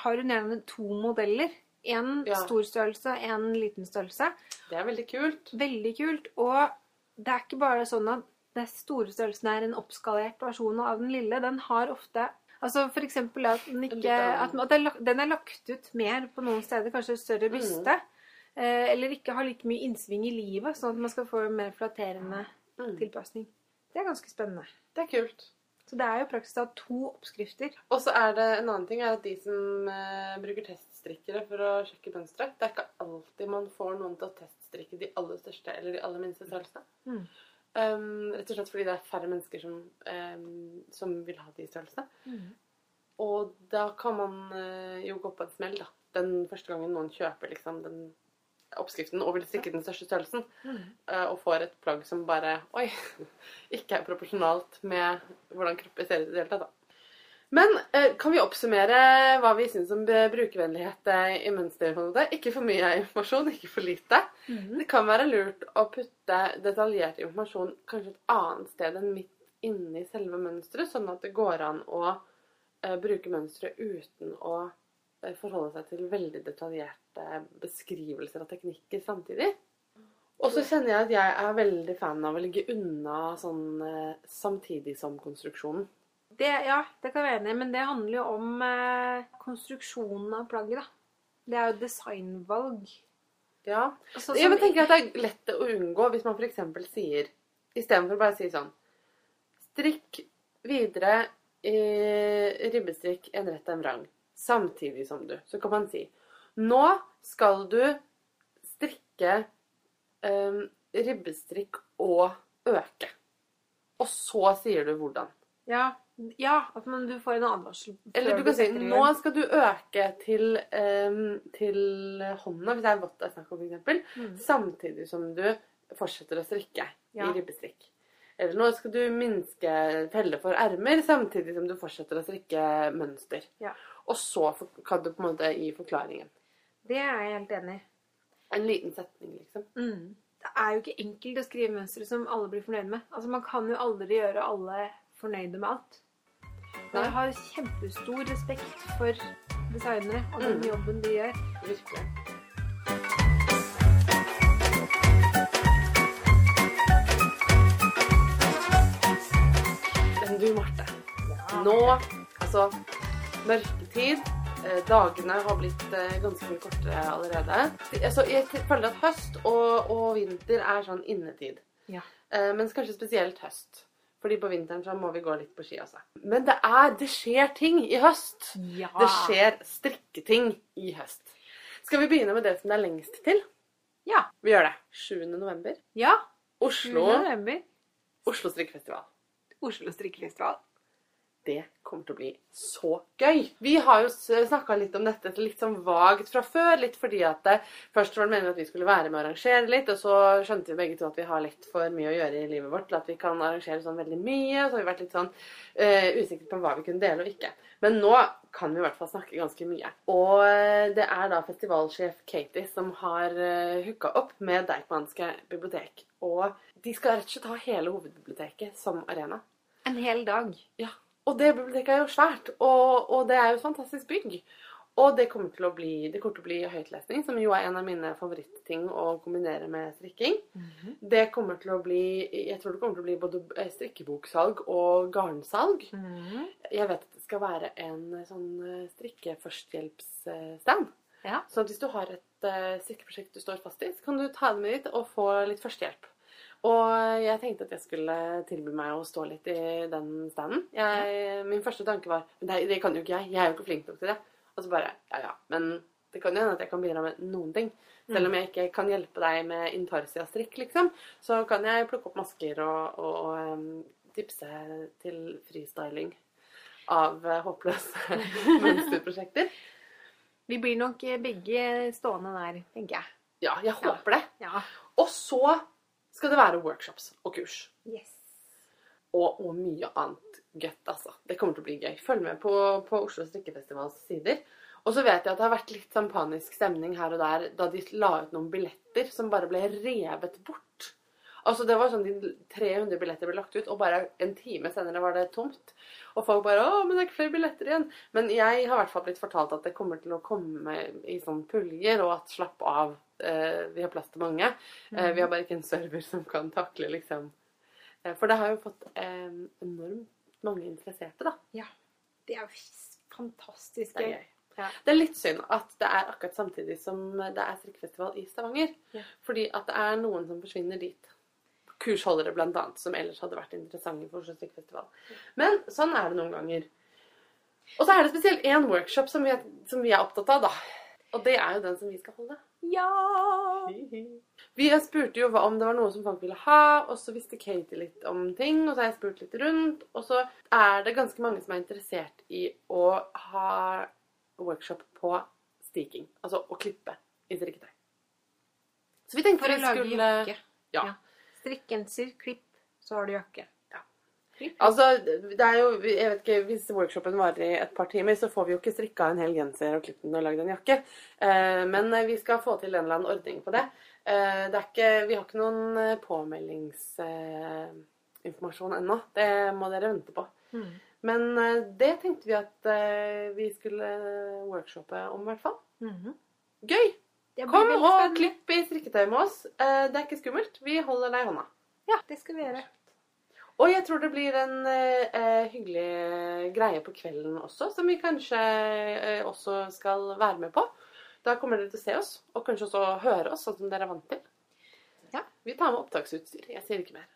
har hun gjerne to modeller. En Ja. stor størrelse, en liten størrelse. Det er veldig kult. Veldig kult. Og det er ikke bare sånn at den store størrelsen er en oppskalert versjon av den lille. Den har ofte Altså for eksempel at den, ikke, at, den er lagt ut mer på noen steder, kanskje større Mm. byste. Mm. eller ikke har like mye innsving i livet, sånn at man skal få en mer flatterende Mm. tilpasning. Det er ganske spennende. Det er kult. Så det er jo praksis av to oppskrifter. Og så er det en annen ting er at de som eh, bruker teststrikkere for å sjekke mønstre, det er ikke alltid man får noen til å teststrikke de aller største eller de aller minste størrelsene. Mm. Um, rett og slett fordi det er færre mennesker som, um, som vil ha de størrelsene. Og da kan man uh, jo gå på en smell, da. Den første gangen noen kjøper liksom den oppskriften og vil strikke den største størrelsen, eh, og får et plagg som bare Oi! Ikke er proporsjonalt med hvordan kroppen ser ut i det hele tatt. Men eh, kan vi oppsummere hva vi syns om brukervennlighet eh, i mønster? på en måte? Ikke for mye informasjon, ikke for lite. Det kan være lurt å putte detaljert informasjon kanskje et annet sted enn midt inni selve mønsteret, sånn at det går an å eh, bruke mønsteret uten å forholde seg til veldig detaljerte beskrivelser av teknikker samtidig. Og så kjenner jeg at jeg er veldig fan av å ligge unna sånn samtidig som konstruksjonen. Det, ja, det kan jeg være enig i, men det handler jo om eh, konstruksjonen av plagget, da. Det er jo designvalg. Ja, Altså, Jeg som- vil tenke at det er lett å unngå hvis man f.eks. sier Istedenfor bare å si sånn Strikk videre i ribbestrikk en rett en vrang. Samtidig som du. Så kan man si Nå skal du strikke em, ribbestrikk og øke. Og så sier du hvordan. ja, ja, at man, du får en advarsel. Eller du kan si nå skal du øke til, um, til hånda, hvis det er vått det er snakk om, f.eks. Mm. Samtidig som du fortsetter å strikke Ja. i ribbestrikk. Eller nå skal du minske felle for ermer, samtidig som du fortsetter å strikke mønster. Ja. Og så kan du på en måte gi forklaringen. Det er jeg helt enig i. En liten setning, liksom. Mm. Det er jo ikke enkelt å skrive mønstre som alle blir fornøyd med. Altså, Man kan jo aldri gjøre alle fornøyde med alt. Men jeg har kjempestor respekt for designere og den Mm. jobben de gjør. Virkelig. Men du, Marte. Nå, altså Mørketid. eh, Dagene har blitt eh, ganske mye kortere allerede. Altså, jeg føler at høst og, og vinter er sånn innetid. Ja. Eh, Mens kanskje spesielt høst. Fordi på vinteren så må vi gå litt på ski også. Men det er Det skjer ting i høst. Ja. Det skjer strikketing i høst. Skal vi begynne med det som det er lengst til? Ja. Vi gjør det. 7. november. Ja. Oslo, 7. november. Oslo strikkefestival. Oslo strikkefestival. Det kommer til å bli så gøy. Vi har jo snakka litt om dette litt sånn vagt fra før. Litt fordi at det, først var det meningen at vi skulle være med å arrangere litt, og så skjønte vi begge to at vi har litt for mye å gjøre i livet vårt til at vi kan arrangere sånn veldig mye. Så har vi vært litt sånn uh, usikre på hva vi kunne dele og ikke. Men nå kan vi i hvert fall snakke ganske mye. Og eh, det er da festivalsjef Katie som har uh, hooka opp med Deichmanske bibliotek. Og de skal rett og slett ha hele hovedbiblioteket som arena. En hel dag. Ja. Og det biblioteket er jo svært, og, og, det er jo et fantastisk bygg. Og det kommer til å bli, det kommer til å bli høytlesning, som jo er en av mine favorittting å kombinere med strikking. Mm -hmm. Det kommer til å bli Jeg tror det kommer til å bli både strikkeboksalg og garnsalg. Mm -hmm. Jeg vet at det skal være en sånn strikkeførstehjelpsstand. Ja. Så hvis du har et strikkeprosjekt du står fast i, så kan du ta det med dit og få litt førstehjelp. Og jeg tenkte at jeg skulle tilby meg å stå litt i den standen. Jeg, min første tanke var Men det, det, kan jo ikke jeg. Jeg er jo ikke flink nok til det. Og så bare Ja ja, men det kan jo hende at jeg kan bidra med noen ting. Selv om jeg ikke kan hjelpe deg med intarsia-strikk, liksom, så kan jeg plukke opp masker og, og, og tipse til freestyling av uh, håpløse mønsterprosjekter. Vi blir nok begge stående der, tenker jeg. Ja, jeg håper det. Ja. Og så skal det være workshops og kurs. Yes. Og, og mye annet gøtt, altså. Det kommer til å bli gøy. Følg med på, på Oslo strikkefestivals sider. Og så vet jeg at det har vært litt sånn panisk stemning her og der da de la ut noen billetter som bare ble revet bort. Altså Det var sånn de 300 billetter ble lagt ut, og bare en time senere var det tomt. Og folk bare 'Å, men det er ikke flere billetter igjen'. Men jeg har i hvert fall blitt fortalt at det kommer til å komme i sånn puljer, og at slapp av, vi har plass til mange. Eh, vi har bare ikke en server som kan takle liksom eh, For det har jo fått eh, enormt mange interesserte, da. Ja. Det er jo fantastisk gøy. Ja. Det er litt synd at det er akkurat samtidig som det er strikkefestival i Stavanger. Ja. Fordi at det er noen som forsvinner dit. Kursholdere blant annet, som ellers hadde vært interessante for Oslo strikkefestival. Men sånn er det noen ganger. Og så er det spesielt én workshop som vi, er, som vi er opptatt av, da. Og det er jo den som vi skal holde. Ja! Vi spurte jo om det var noe som folk ville ha, og så visste Katie litt om ting, og så har jeg spurt litt rundt, og så er det ganske mange som er interessert i å ha workshop på stiking, altså å klippe i strikketøy. Så vi tenkte For å lage skulle jakke. Ja. Strikkenser, klipp, så har du jakke. Altså, det er jo, jeg vet ikke, Hvis workshopen varer i et par timer, så får vi jo ikke strikka en hel genser og klippet den og lagd en jakke. Eh, men eh, vi skal få til en eller annen ordning på det. Eh, det er ikke, vi har ikke noen påmeldingsinformasjon ennå. Det må dere vente på. Mm. Men det tenkte vi at vi skulle workshoppe om, i hvert fall. Mhm. Gøy! Kom og klipp i strikketøy med oss. Det er ikke skummelt. Vi holder deg i hånda. Ja, det skal vi gjøre. Og jeg tror det blir en eh, eh, hyggelig greie på kvelden også, som vi kanskje eh, også skal være med på. Da kommer dere til å se oss, og kanskje også høre oss, sånn som dere er vant til. Ja. Vi tar med opptaksutstyr. Jeg sier ikke mer.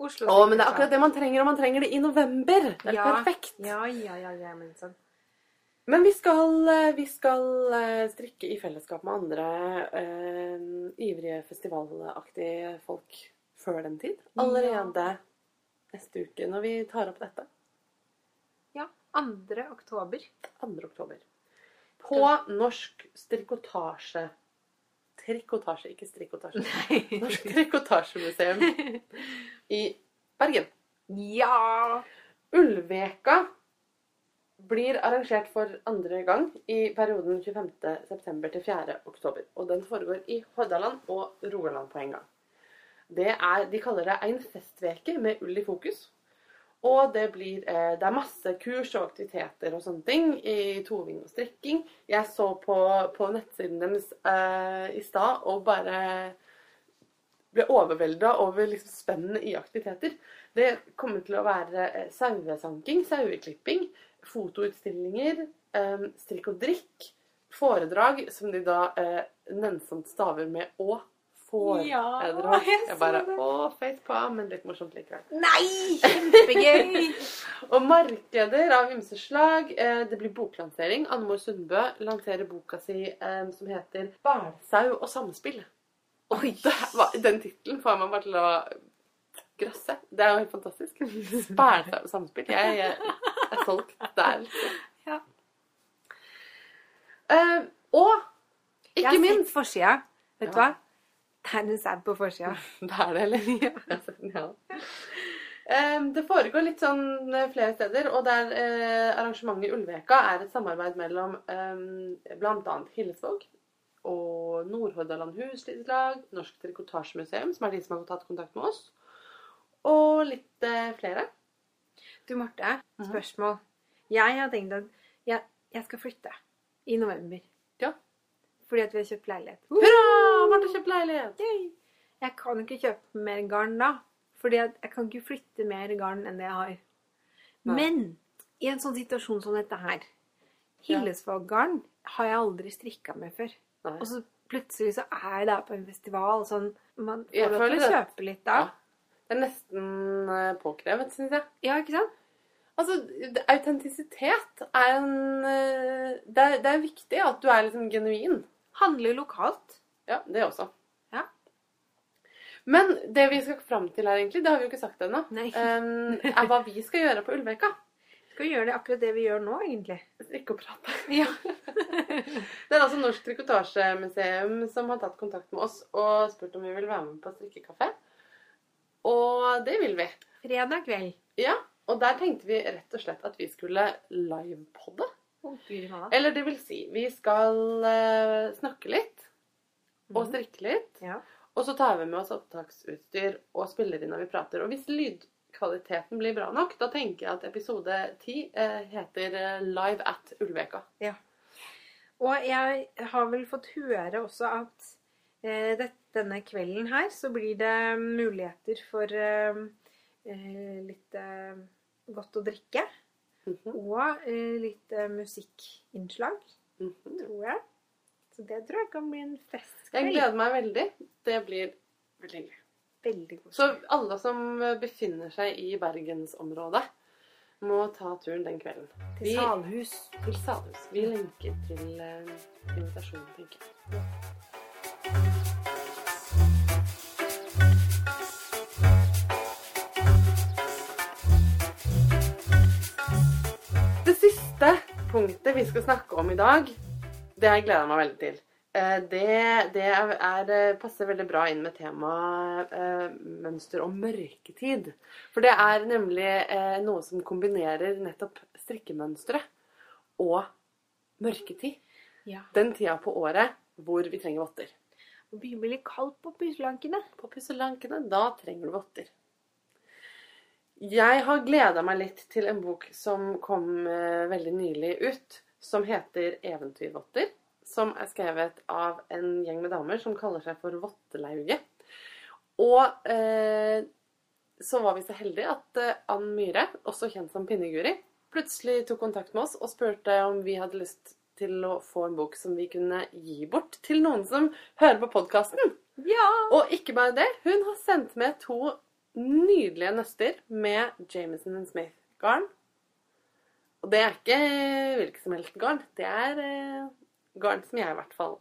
Oslo Å, men det er akkurat det man trenger, og man trenger det i november. Det er Ja. perfekt. Ja, ja, ja, ja, men sånn. Men vi skal, eh, vi skal eh, strikke i fellesskap med andre eh, ivrige festivalaktige folk før den tid. Allerede neste uke når vi tar opp dette. Ja, 2. oktober. 2. oktober. På Norsk strikotasje Trikotasje, ikke strikotasje. Nei. Norsk trikotasjemuseum i Bergen. Ja! Ulveka blir arrangert for andre gang i perioden 25.9. til 4. oktober. Og den foregår i Hordaland og Rogaland på en gang. Det er, de kaller det en festveke med ull i fokus. Og det, blir, eh, det er masse kurs og aktiviteter og sånne ting i toving og strikking. Jeg så på, på nettsiden deres eh, i stad og bare ble overvelda over liksom spennet i aktiviteter. Det kommer til å være eh, sauesanking, saueklipping, fotoutstillinger, eh, strikk og drikk, foredrag som de da eh, nennsomt staver med Å. får Ja, hår. jeg Jeg bare det. Å, face palm, men litt morsomt likevel. Nei! Kjempegøy! Og markeder av ymse slag. Eh, det blir boklansering. Annemor Sundbø lanserer boka si eh, som heter 'Bælsau og samspill'. Og var, den tittelen får meg bare til å grøsse. Det er jo helt fantastisk. Bælsau og samspill. Jeg, jeg er solgt der. liksom. Ja. Uh, og Jeg har minst sett forsida. Vet du Ja. hva? Det er en sau på forsida. Det er det, eller? Ja. Det foregår litt sånn eh, flere steder, og der eh, arrangementet i Ulveka er et samarbeid mellom bl.a. Hillesvåg og Nordhordland Huslidslag, Norsk Trikotasjemuseum, som er de som har tatt kontakt med oss, og litt eh, flere. Du, Marte. Mhm. Spørsmål. Jeg har tenkt at jeg, jeg skal flytte i november. Ja. Fordi at vi har kjøpt leilighet. Hurra! Marte har kjøpt leilighet! Yay! Jeg kan ikke kjøpe mer garn da. Fordi jeg, jeg kan ikke flytte mer garn enn det jeg har. Nei. Men i en sånn situasjon som dette her Hillesvåg-garn har jeg aldri strikka med før. Nei. Og så plutselig så er jeg der på en festival. Sånn, man får lov til å kjøpe litt da. Ja. Det er nesten eh, påkrevet, syns jeg. Ja, ikke sant? Altså, autentisitet er en eh, det er, det er viktig at du er liksom genuin. Handler lokalt. Ja, det også. Ja. Men det vi skal fram til her, egentlig, det har vi jo ikke sagt ennå, um, er hva vi skal gjøre på Ulveka. Skal vi gjøre det akkurat det vi gjør nå, egentlig? Ikke å prate. Ja. Det er altså Norsk Trikotasjemuseum som har tatt kontakt med oss og spurt om vi vil være med på strikkekafé. Og det vil vi. Fredag kveld. Ja, og der tenkte vi rett og slett at vi skulle livepodde. Malla. Eller det vil si, vi skal uh, snakke litt og strikke litt. Ja. Og så tar vi med oss opptaksutstyr og spiller inn når vi prater. Og hvis lydkvaliteten blir bra nok, da tenker jeg at episode 10 eh, heter eh, Live at Ulveka. Ja. Og jeg har vel fått høre også at eh, det, denne kvelden her så blir det muligheter for eh, eh, litt eh, godt å drikke. Mhm, Og eh, litt musikkinnslag, -hmm. tror jeg. Så det tror jeg kan bli en Jeg gleder meg veldig. Det blir veldig hyggelig. Veldig god. Så alle som befinner seg i bergensområdet, må ta turen den kvelden. Til Salhus. Til Salhus. Vi lenker til uh, invitasjonen, tenker jeg. Det siste punktet vi skal snakke om i dag, det har jeg gleda meg veldig til. Eh, Det, det er, er, passer veldig bra inn med temaet eh, mønster og mørketid. For det er nemlig eh, noe som kombinerer nettopp strikkemønstre og mørketid. Ja. Den tida på året hvor vi trenger votter. Det begynner litt kaldt på pusselankene. På pusselankene, da trenger du votter. Jeg har gleda meg litt til en bok som kom eh, veldig nylig ut, som heter 'Eventyrvotter'. Som er skrevet av en gjeng med damer som kaller seg for Vottelauget. Og eh, så var vi så heldige at eh, Ann Myhre, også kjent som Pinneguri, plutselig tok kontakt med oss og spurte om vi hadde lyst til å få en bok som vi kunne gi bort til noen som hører på podkasten. Ja! Og ikke bare det, hun har sendt med to nydelige nøster med Jameson Smith-garn. Og det er ikke hvilket som helst garn. Det er eh, garn som jeg i hvert fall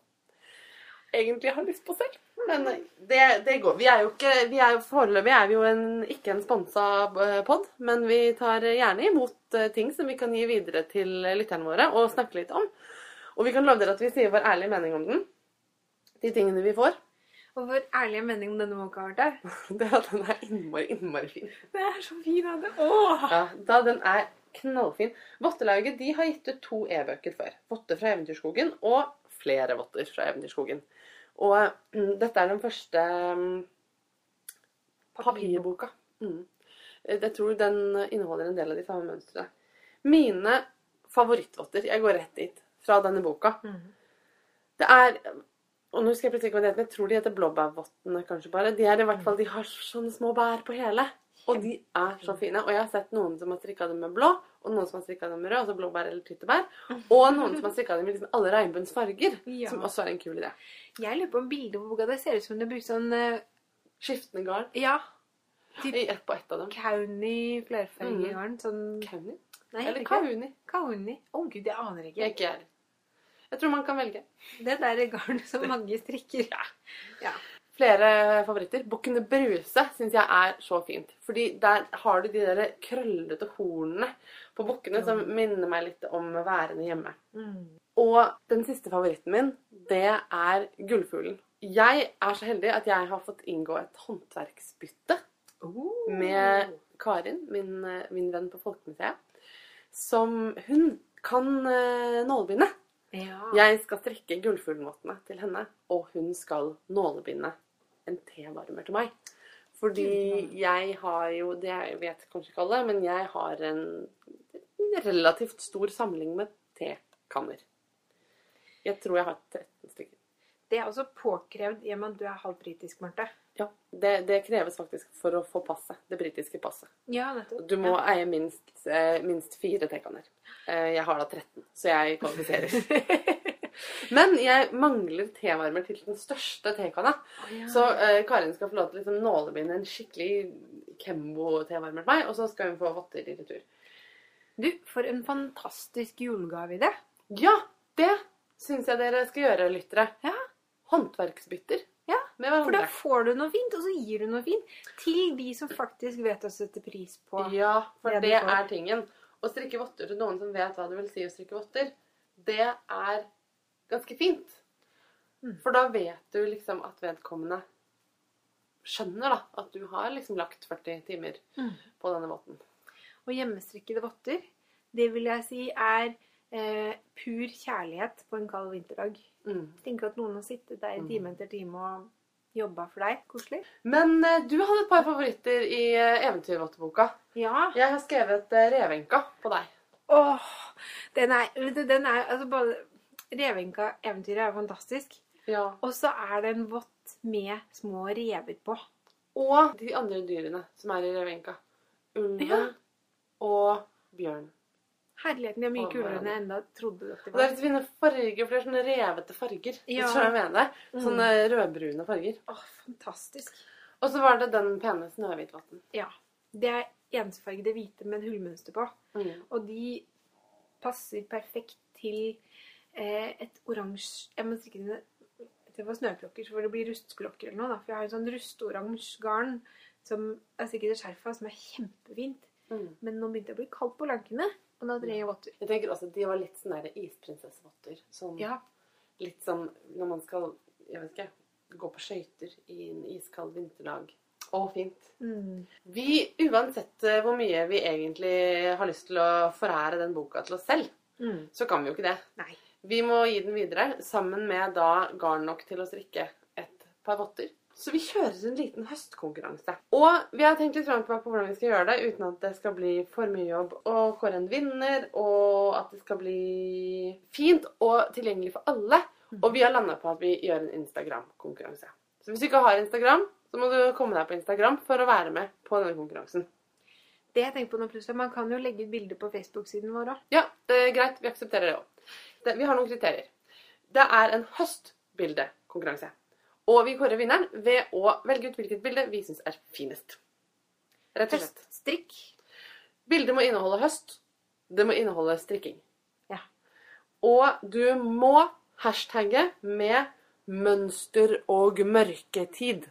egentlig har lyst på selv. Men det, det går. Vi er jo ikke, vi er Foreløpig er vi jo en, ikke en sponsa pod, men vi tar gjerne imot eh, ting som vi kan gi videre til lytterne våre og snakke litt om. Og vi kan love dere at vi sier vår ærlige mening om den. De tingene vi får. Og vår ærlige mening om denne boka har vært der. Det at den er innmari, innmari fin. Det er så fin det. Åh! Ja, da den er knallfin. Vottelauget de har gitt ut to e-bøker før. 'Votter fra Eventyrskogen' og 'Flere votter fra Eventyrskogen'. Og mm, dette er den første mm, papirboka. Mm. Jeg tror den inneholder en del av de samme mønstrene. Mine favorittvotter, jeg går rett dit, fra denne boka. Det er Og nå husker jeg plutselig ikke hva de heter, jeg tror de heter blåbærvottene kanskje bare. De er i hvert fall, de har sånne små bær på hele. Og de er så fine. Og jeg har sett noen som har strikka dem med blå, og noen som har strikka dem med rød, altså blåbær eller tyttebær. Og noen som har strikka dem i liksom alle regnbuens farger, Ja. som også er en kul idé. Jeg lurer på om bildet på boka det ser ut som det bruker sånn uh... Skiftende garn Ja. i ett på ett av dem. Kauni flerfarget Mm. garn. Sånn Kauni? Nei, Eller ikke kauni? Kauni. Å gud, jeg aner Jeg ikke. er ikke jeg. Tror man kan velge. Det der garnet som mange strikker. Ja. Ja. Flere favoritter. Bukkene Bruse syns jeg er så fint. Fordi der har du de der krøllete hornene på bukkene som minner meg litt om værende hjemme. Mm. Og den siste favoritten min, det er Gullfuglen. Jeg er så heldig at jeg har fått inngå et håndverksbytte Oh. med Karin, min, min venn på Folkemuseet, som hun kan eh, nålebinde. Ja. Jeg skal strekke gullfuglmåtene til henne, og hun skal nålebinde en tevarmer til meg. Fordi jeg har jo Det vet kanskje ikke alle, men jeg har en relativt stor samling med tekanner. Jeg tror jeg har 13 stykker. Det er også påkrevd i og med at du er halvt britisk, Marte. Ja, det, det kreves faktisk for å få passet. Det britiske passet. Ja, nettopp. Du må eie minst, eh, minst fire tekanner. Eh, jeg har da 13, så jeg kvalifiserer. Men jeg mangler tevarmer til den største tekanna. Ja. Så uh, Karin skal få lov til å liksom nålebinde en skikkelig Kembo-tevarmer til meg, og så skal hun få votter i retur. Du, for en fantastisk julegave i det. Ja, det syns jeg dere skal gjøre, lyttere. Ja. Håndverksbytter Ja, For da får du noe fint, og så gir du noe fint til de som faktisk vet å sette pris på. Ja, for det det er tingen. Å strikke votter til noen som vet hva det vil si å strikke votter, det er ganske fint. Mm. For da vet du liksom at vedkommende skjønner da, at du har liksom lagt 40 timer Mm. på denne votten. Og hjemmestrikkede votter, det vil jeg si er eh, pur kjærlighet på en kald vinterdag. Mm. Tenk at noen har sittet der i time etter time og jobba for deg. Koselig. Men eh, du hadde et par favoritter i eh, eventyrvotteboka. Ja. Jeg har skrevet eh, Revenka på deg. Åh, den er, den er altså bare Revenka-eventyret er fantastisk. Ja. Og så er det en vott med små rever på. Og de andre dyrene som er i Revenka. Ulven Ja. og bjørn. Herligheten, de er mye Å, kulere enn jeg enda trodde Det, var. Og det er litt fine farger, for det er sånne revete farger. Ja. Så jeg mener. Mm. Sånne rødbrune farger. Åh, fantastisk. Og så var det den pene Snøhvitvatn. Ja. Det er ensfargede hvite med en hullmønster på. Mm. Og de passer perfekt til et oransje Jeg må strikke dine det var snøklokker, så får det bli rustklokker eller noe. da. For jeg har jo sånn rustoransje garn som er sikkert et skjerf av, som er kjempefint. Mm. Men nå begynte det å bli kaldt på lankene, og da trenger jeg votter. Jeg tenker også at de var litt sånn der isprinsessevotter. Sånn, Ja. Litt sånn når man skal jeg vet ikke, gå på skøyter i en iskald vinterdag. Å, fint. Mm. Vi, uansett eh, hvor mye vi egentlig har lyst til å forære den boka til oss selv, Mm. så kan vi jo ikke det. Nei. Vi må gi den videre sammen med da garn nok til å strikke et par votter. Så vi kjører en liten høstkonkurranse. Og vi har tenkt litt frem på hvordan vi skal gjøre det uten at det skal bli for mye jobb å kåre en vinner, og at det skal bli fint og tilgjengelig for alle. Og vi har landa på at vi gjør en Instagram-konkurranse. Så hvis du ikke har Instagram, så må du komme deg på Instagram for å være med på denne konkurransen. Det jeg tenker på nå plutselig, Man kan jo legge ut bilder på Facebook-siden vår òg. Ja, det er greit. Vi aksepterer det òg. Vi har noen kriterier. Det er en høstbildekonkurranse. Og vi kårer vinneren ved å velge ut hvilket bilde vi syns er finest. Rett og slett. Høststrikk. Bildet må inneholde høst. Det må inneholde strikking. Ja. Og du må hashtagge med 'mønster og mørketid'.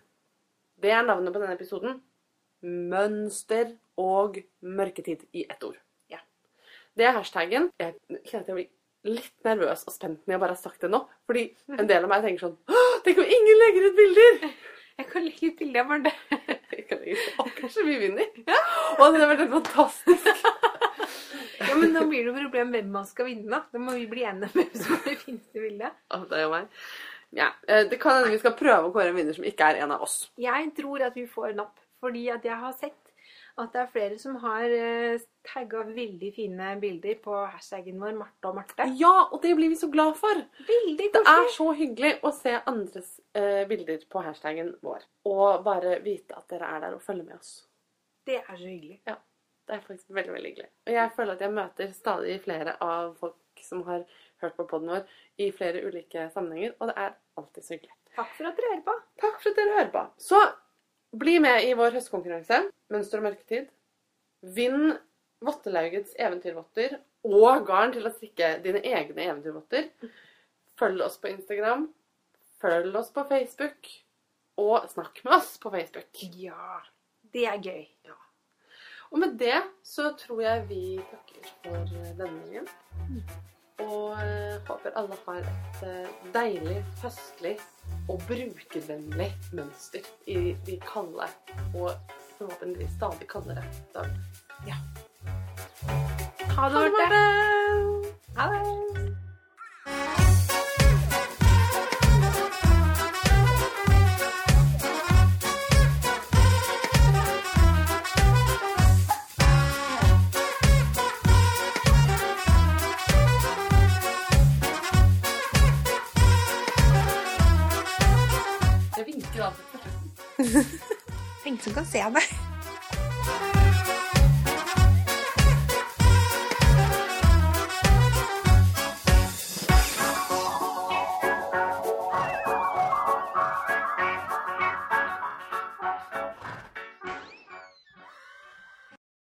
Det er navnet på denne episoden. Mønster og mørketid i ett ord. Ja. Det er hashtaggen. Jeg kjenner at jeg blir litt nervøs og spent når jeg bare har sagt det nå. Fordi en del av meg tenker sånn Tenk om ingen legger ut bilder! Jeg kan legge ut bilde av Marte. «Å, Kanskje vi vinner? Og det hadde vært helt fantastisk. Ja, men nå blir det jo problem hvem man skal vinne. da. Da må vi bli enige om hvem som er det fineste bildet. Oh, det er jo meg. Ja, eh, Det kan hende vi skal prøve å kåre en vinner som ikke er en av oss. Jeg tror at vi får napp, fordi at jeg har sett at det er flere som har uh, tagga veldig fine bilder på hashtaggen vår Marte og Marte. Ja, og det blir vi så glad for. Veldig Det er så hyggelig å se andres eh, bilder på hashtaggen vår. Og bare vite at dere er der og følger med oss. Det er så hyggelig. Ja. Det er faktisk veldig veldig hyggelig. Og jeg føler at jeg møter stadig flere av folk som har hørt på poden vår i flere ulike sammenhenger, og det er alltid så hyggelig. Takk for at dere hører på. Takk for at dere hører på. Så bli med i vår høstkonkurranse, Mønster og mørketid. Vinn Vottelaugets eventyrvotter og garn til å strikke dine egne eventyrvotter. Følg oss på Instagram. Følg oss på Facebook. Og snakk med oss på Facebook. Ja. Det er gøy. Og med det så tror jeg vi takker for denne gangen. Og eh, håper alle har et eh, deilig, høstlig og brukervennlig mønster i de kalde og forhåpentligvis stadig kaldere dagene. Ha det, Marte. Ha det. Ingen som kan se deg.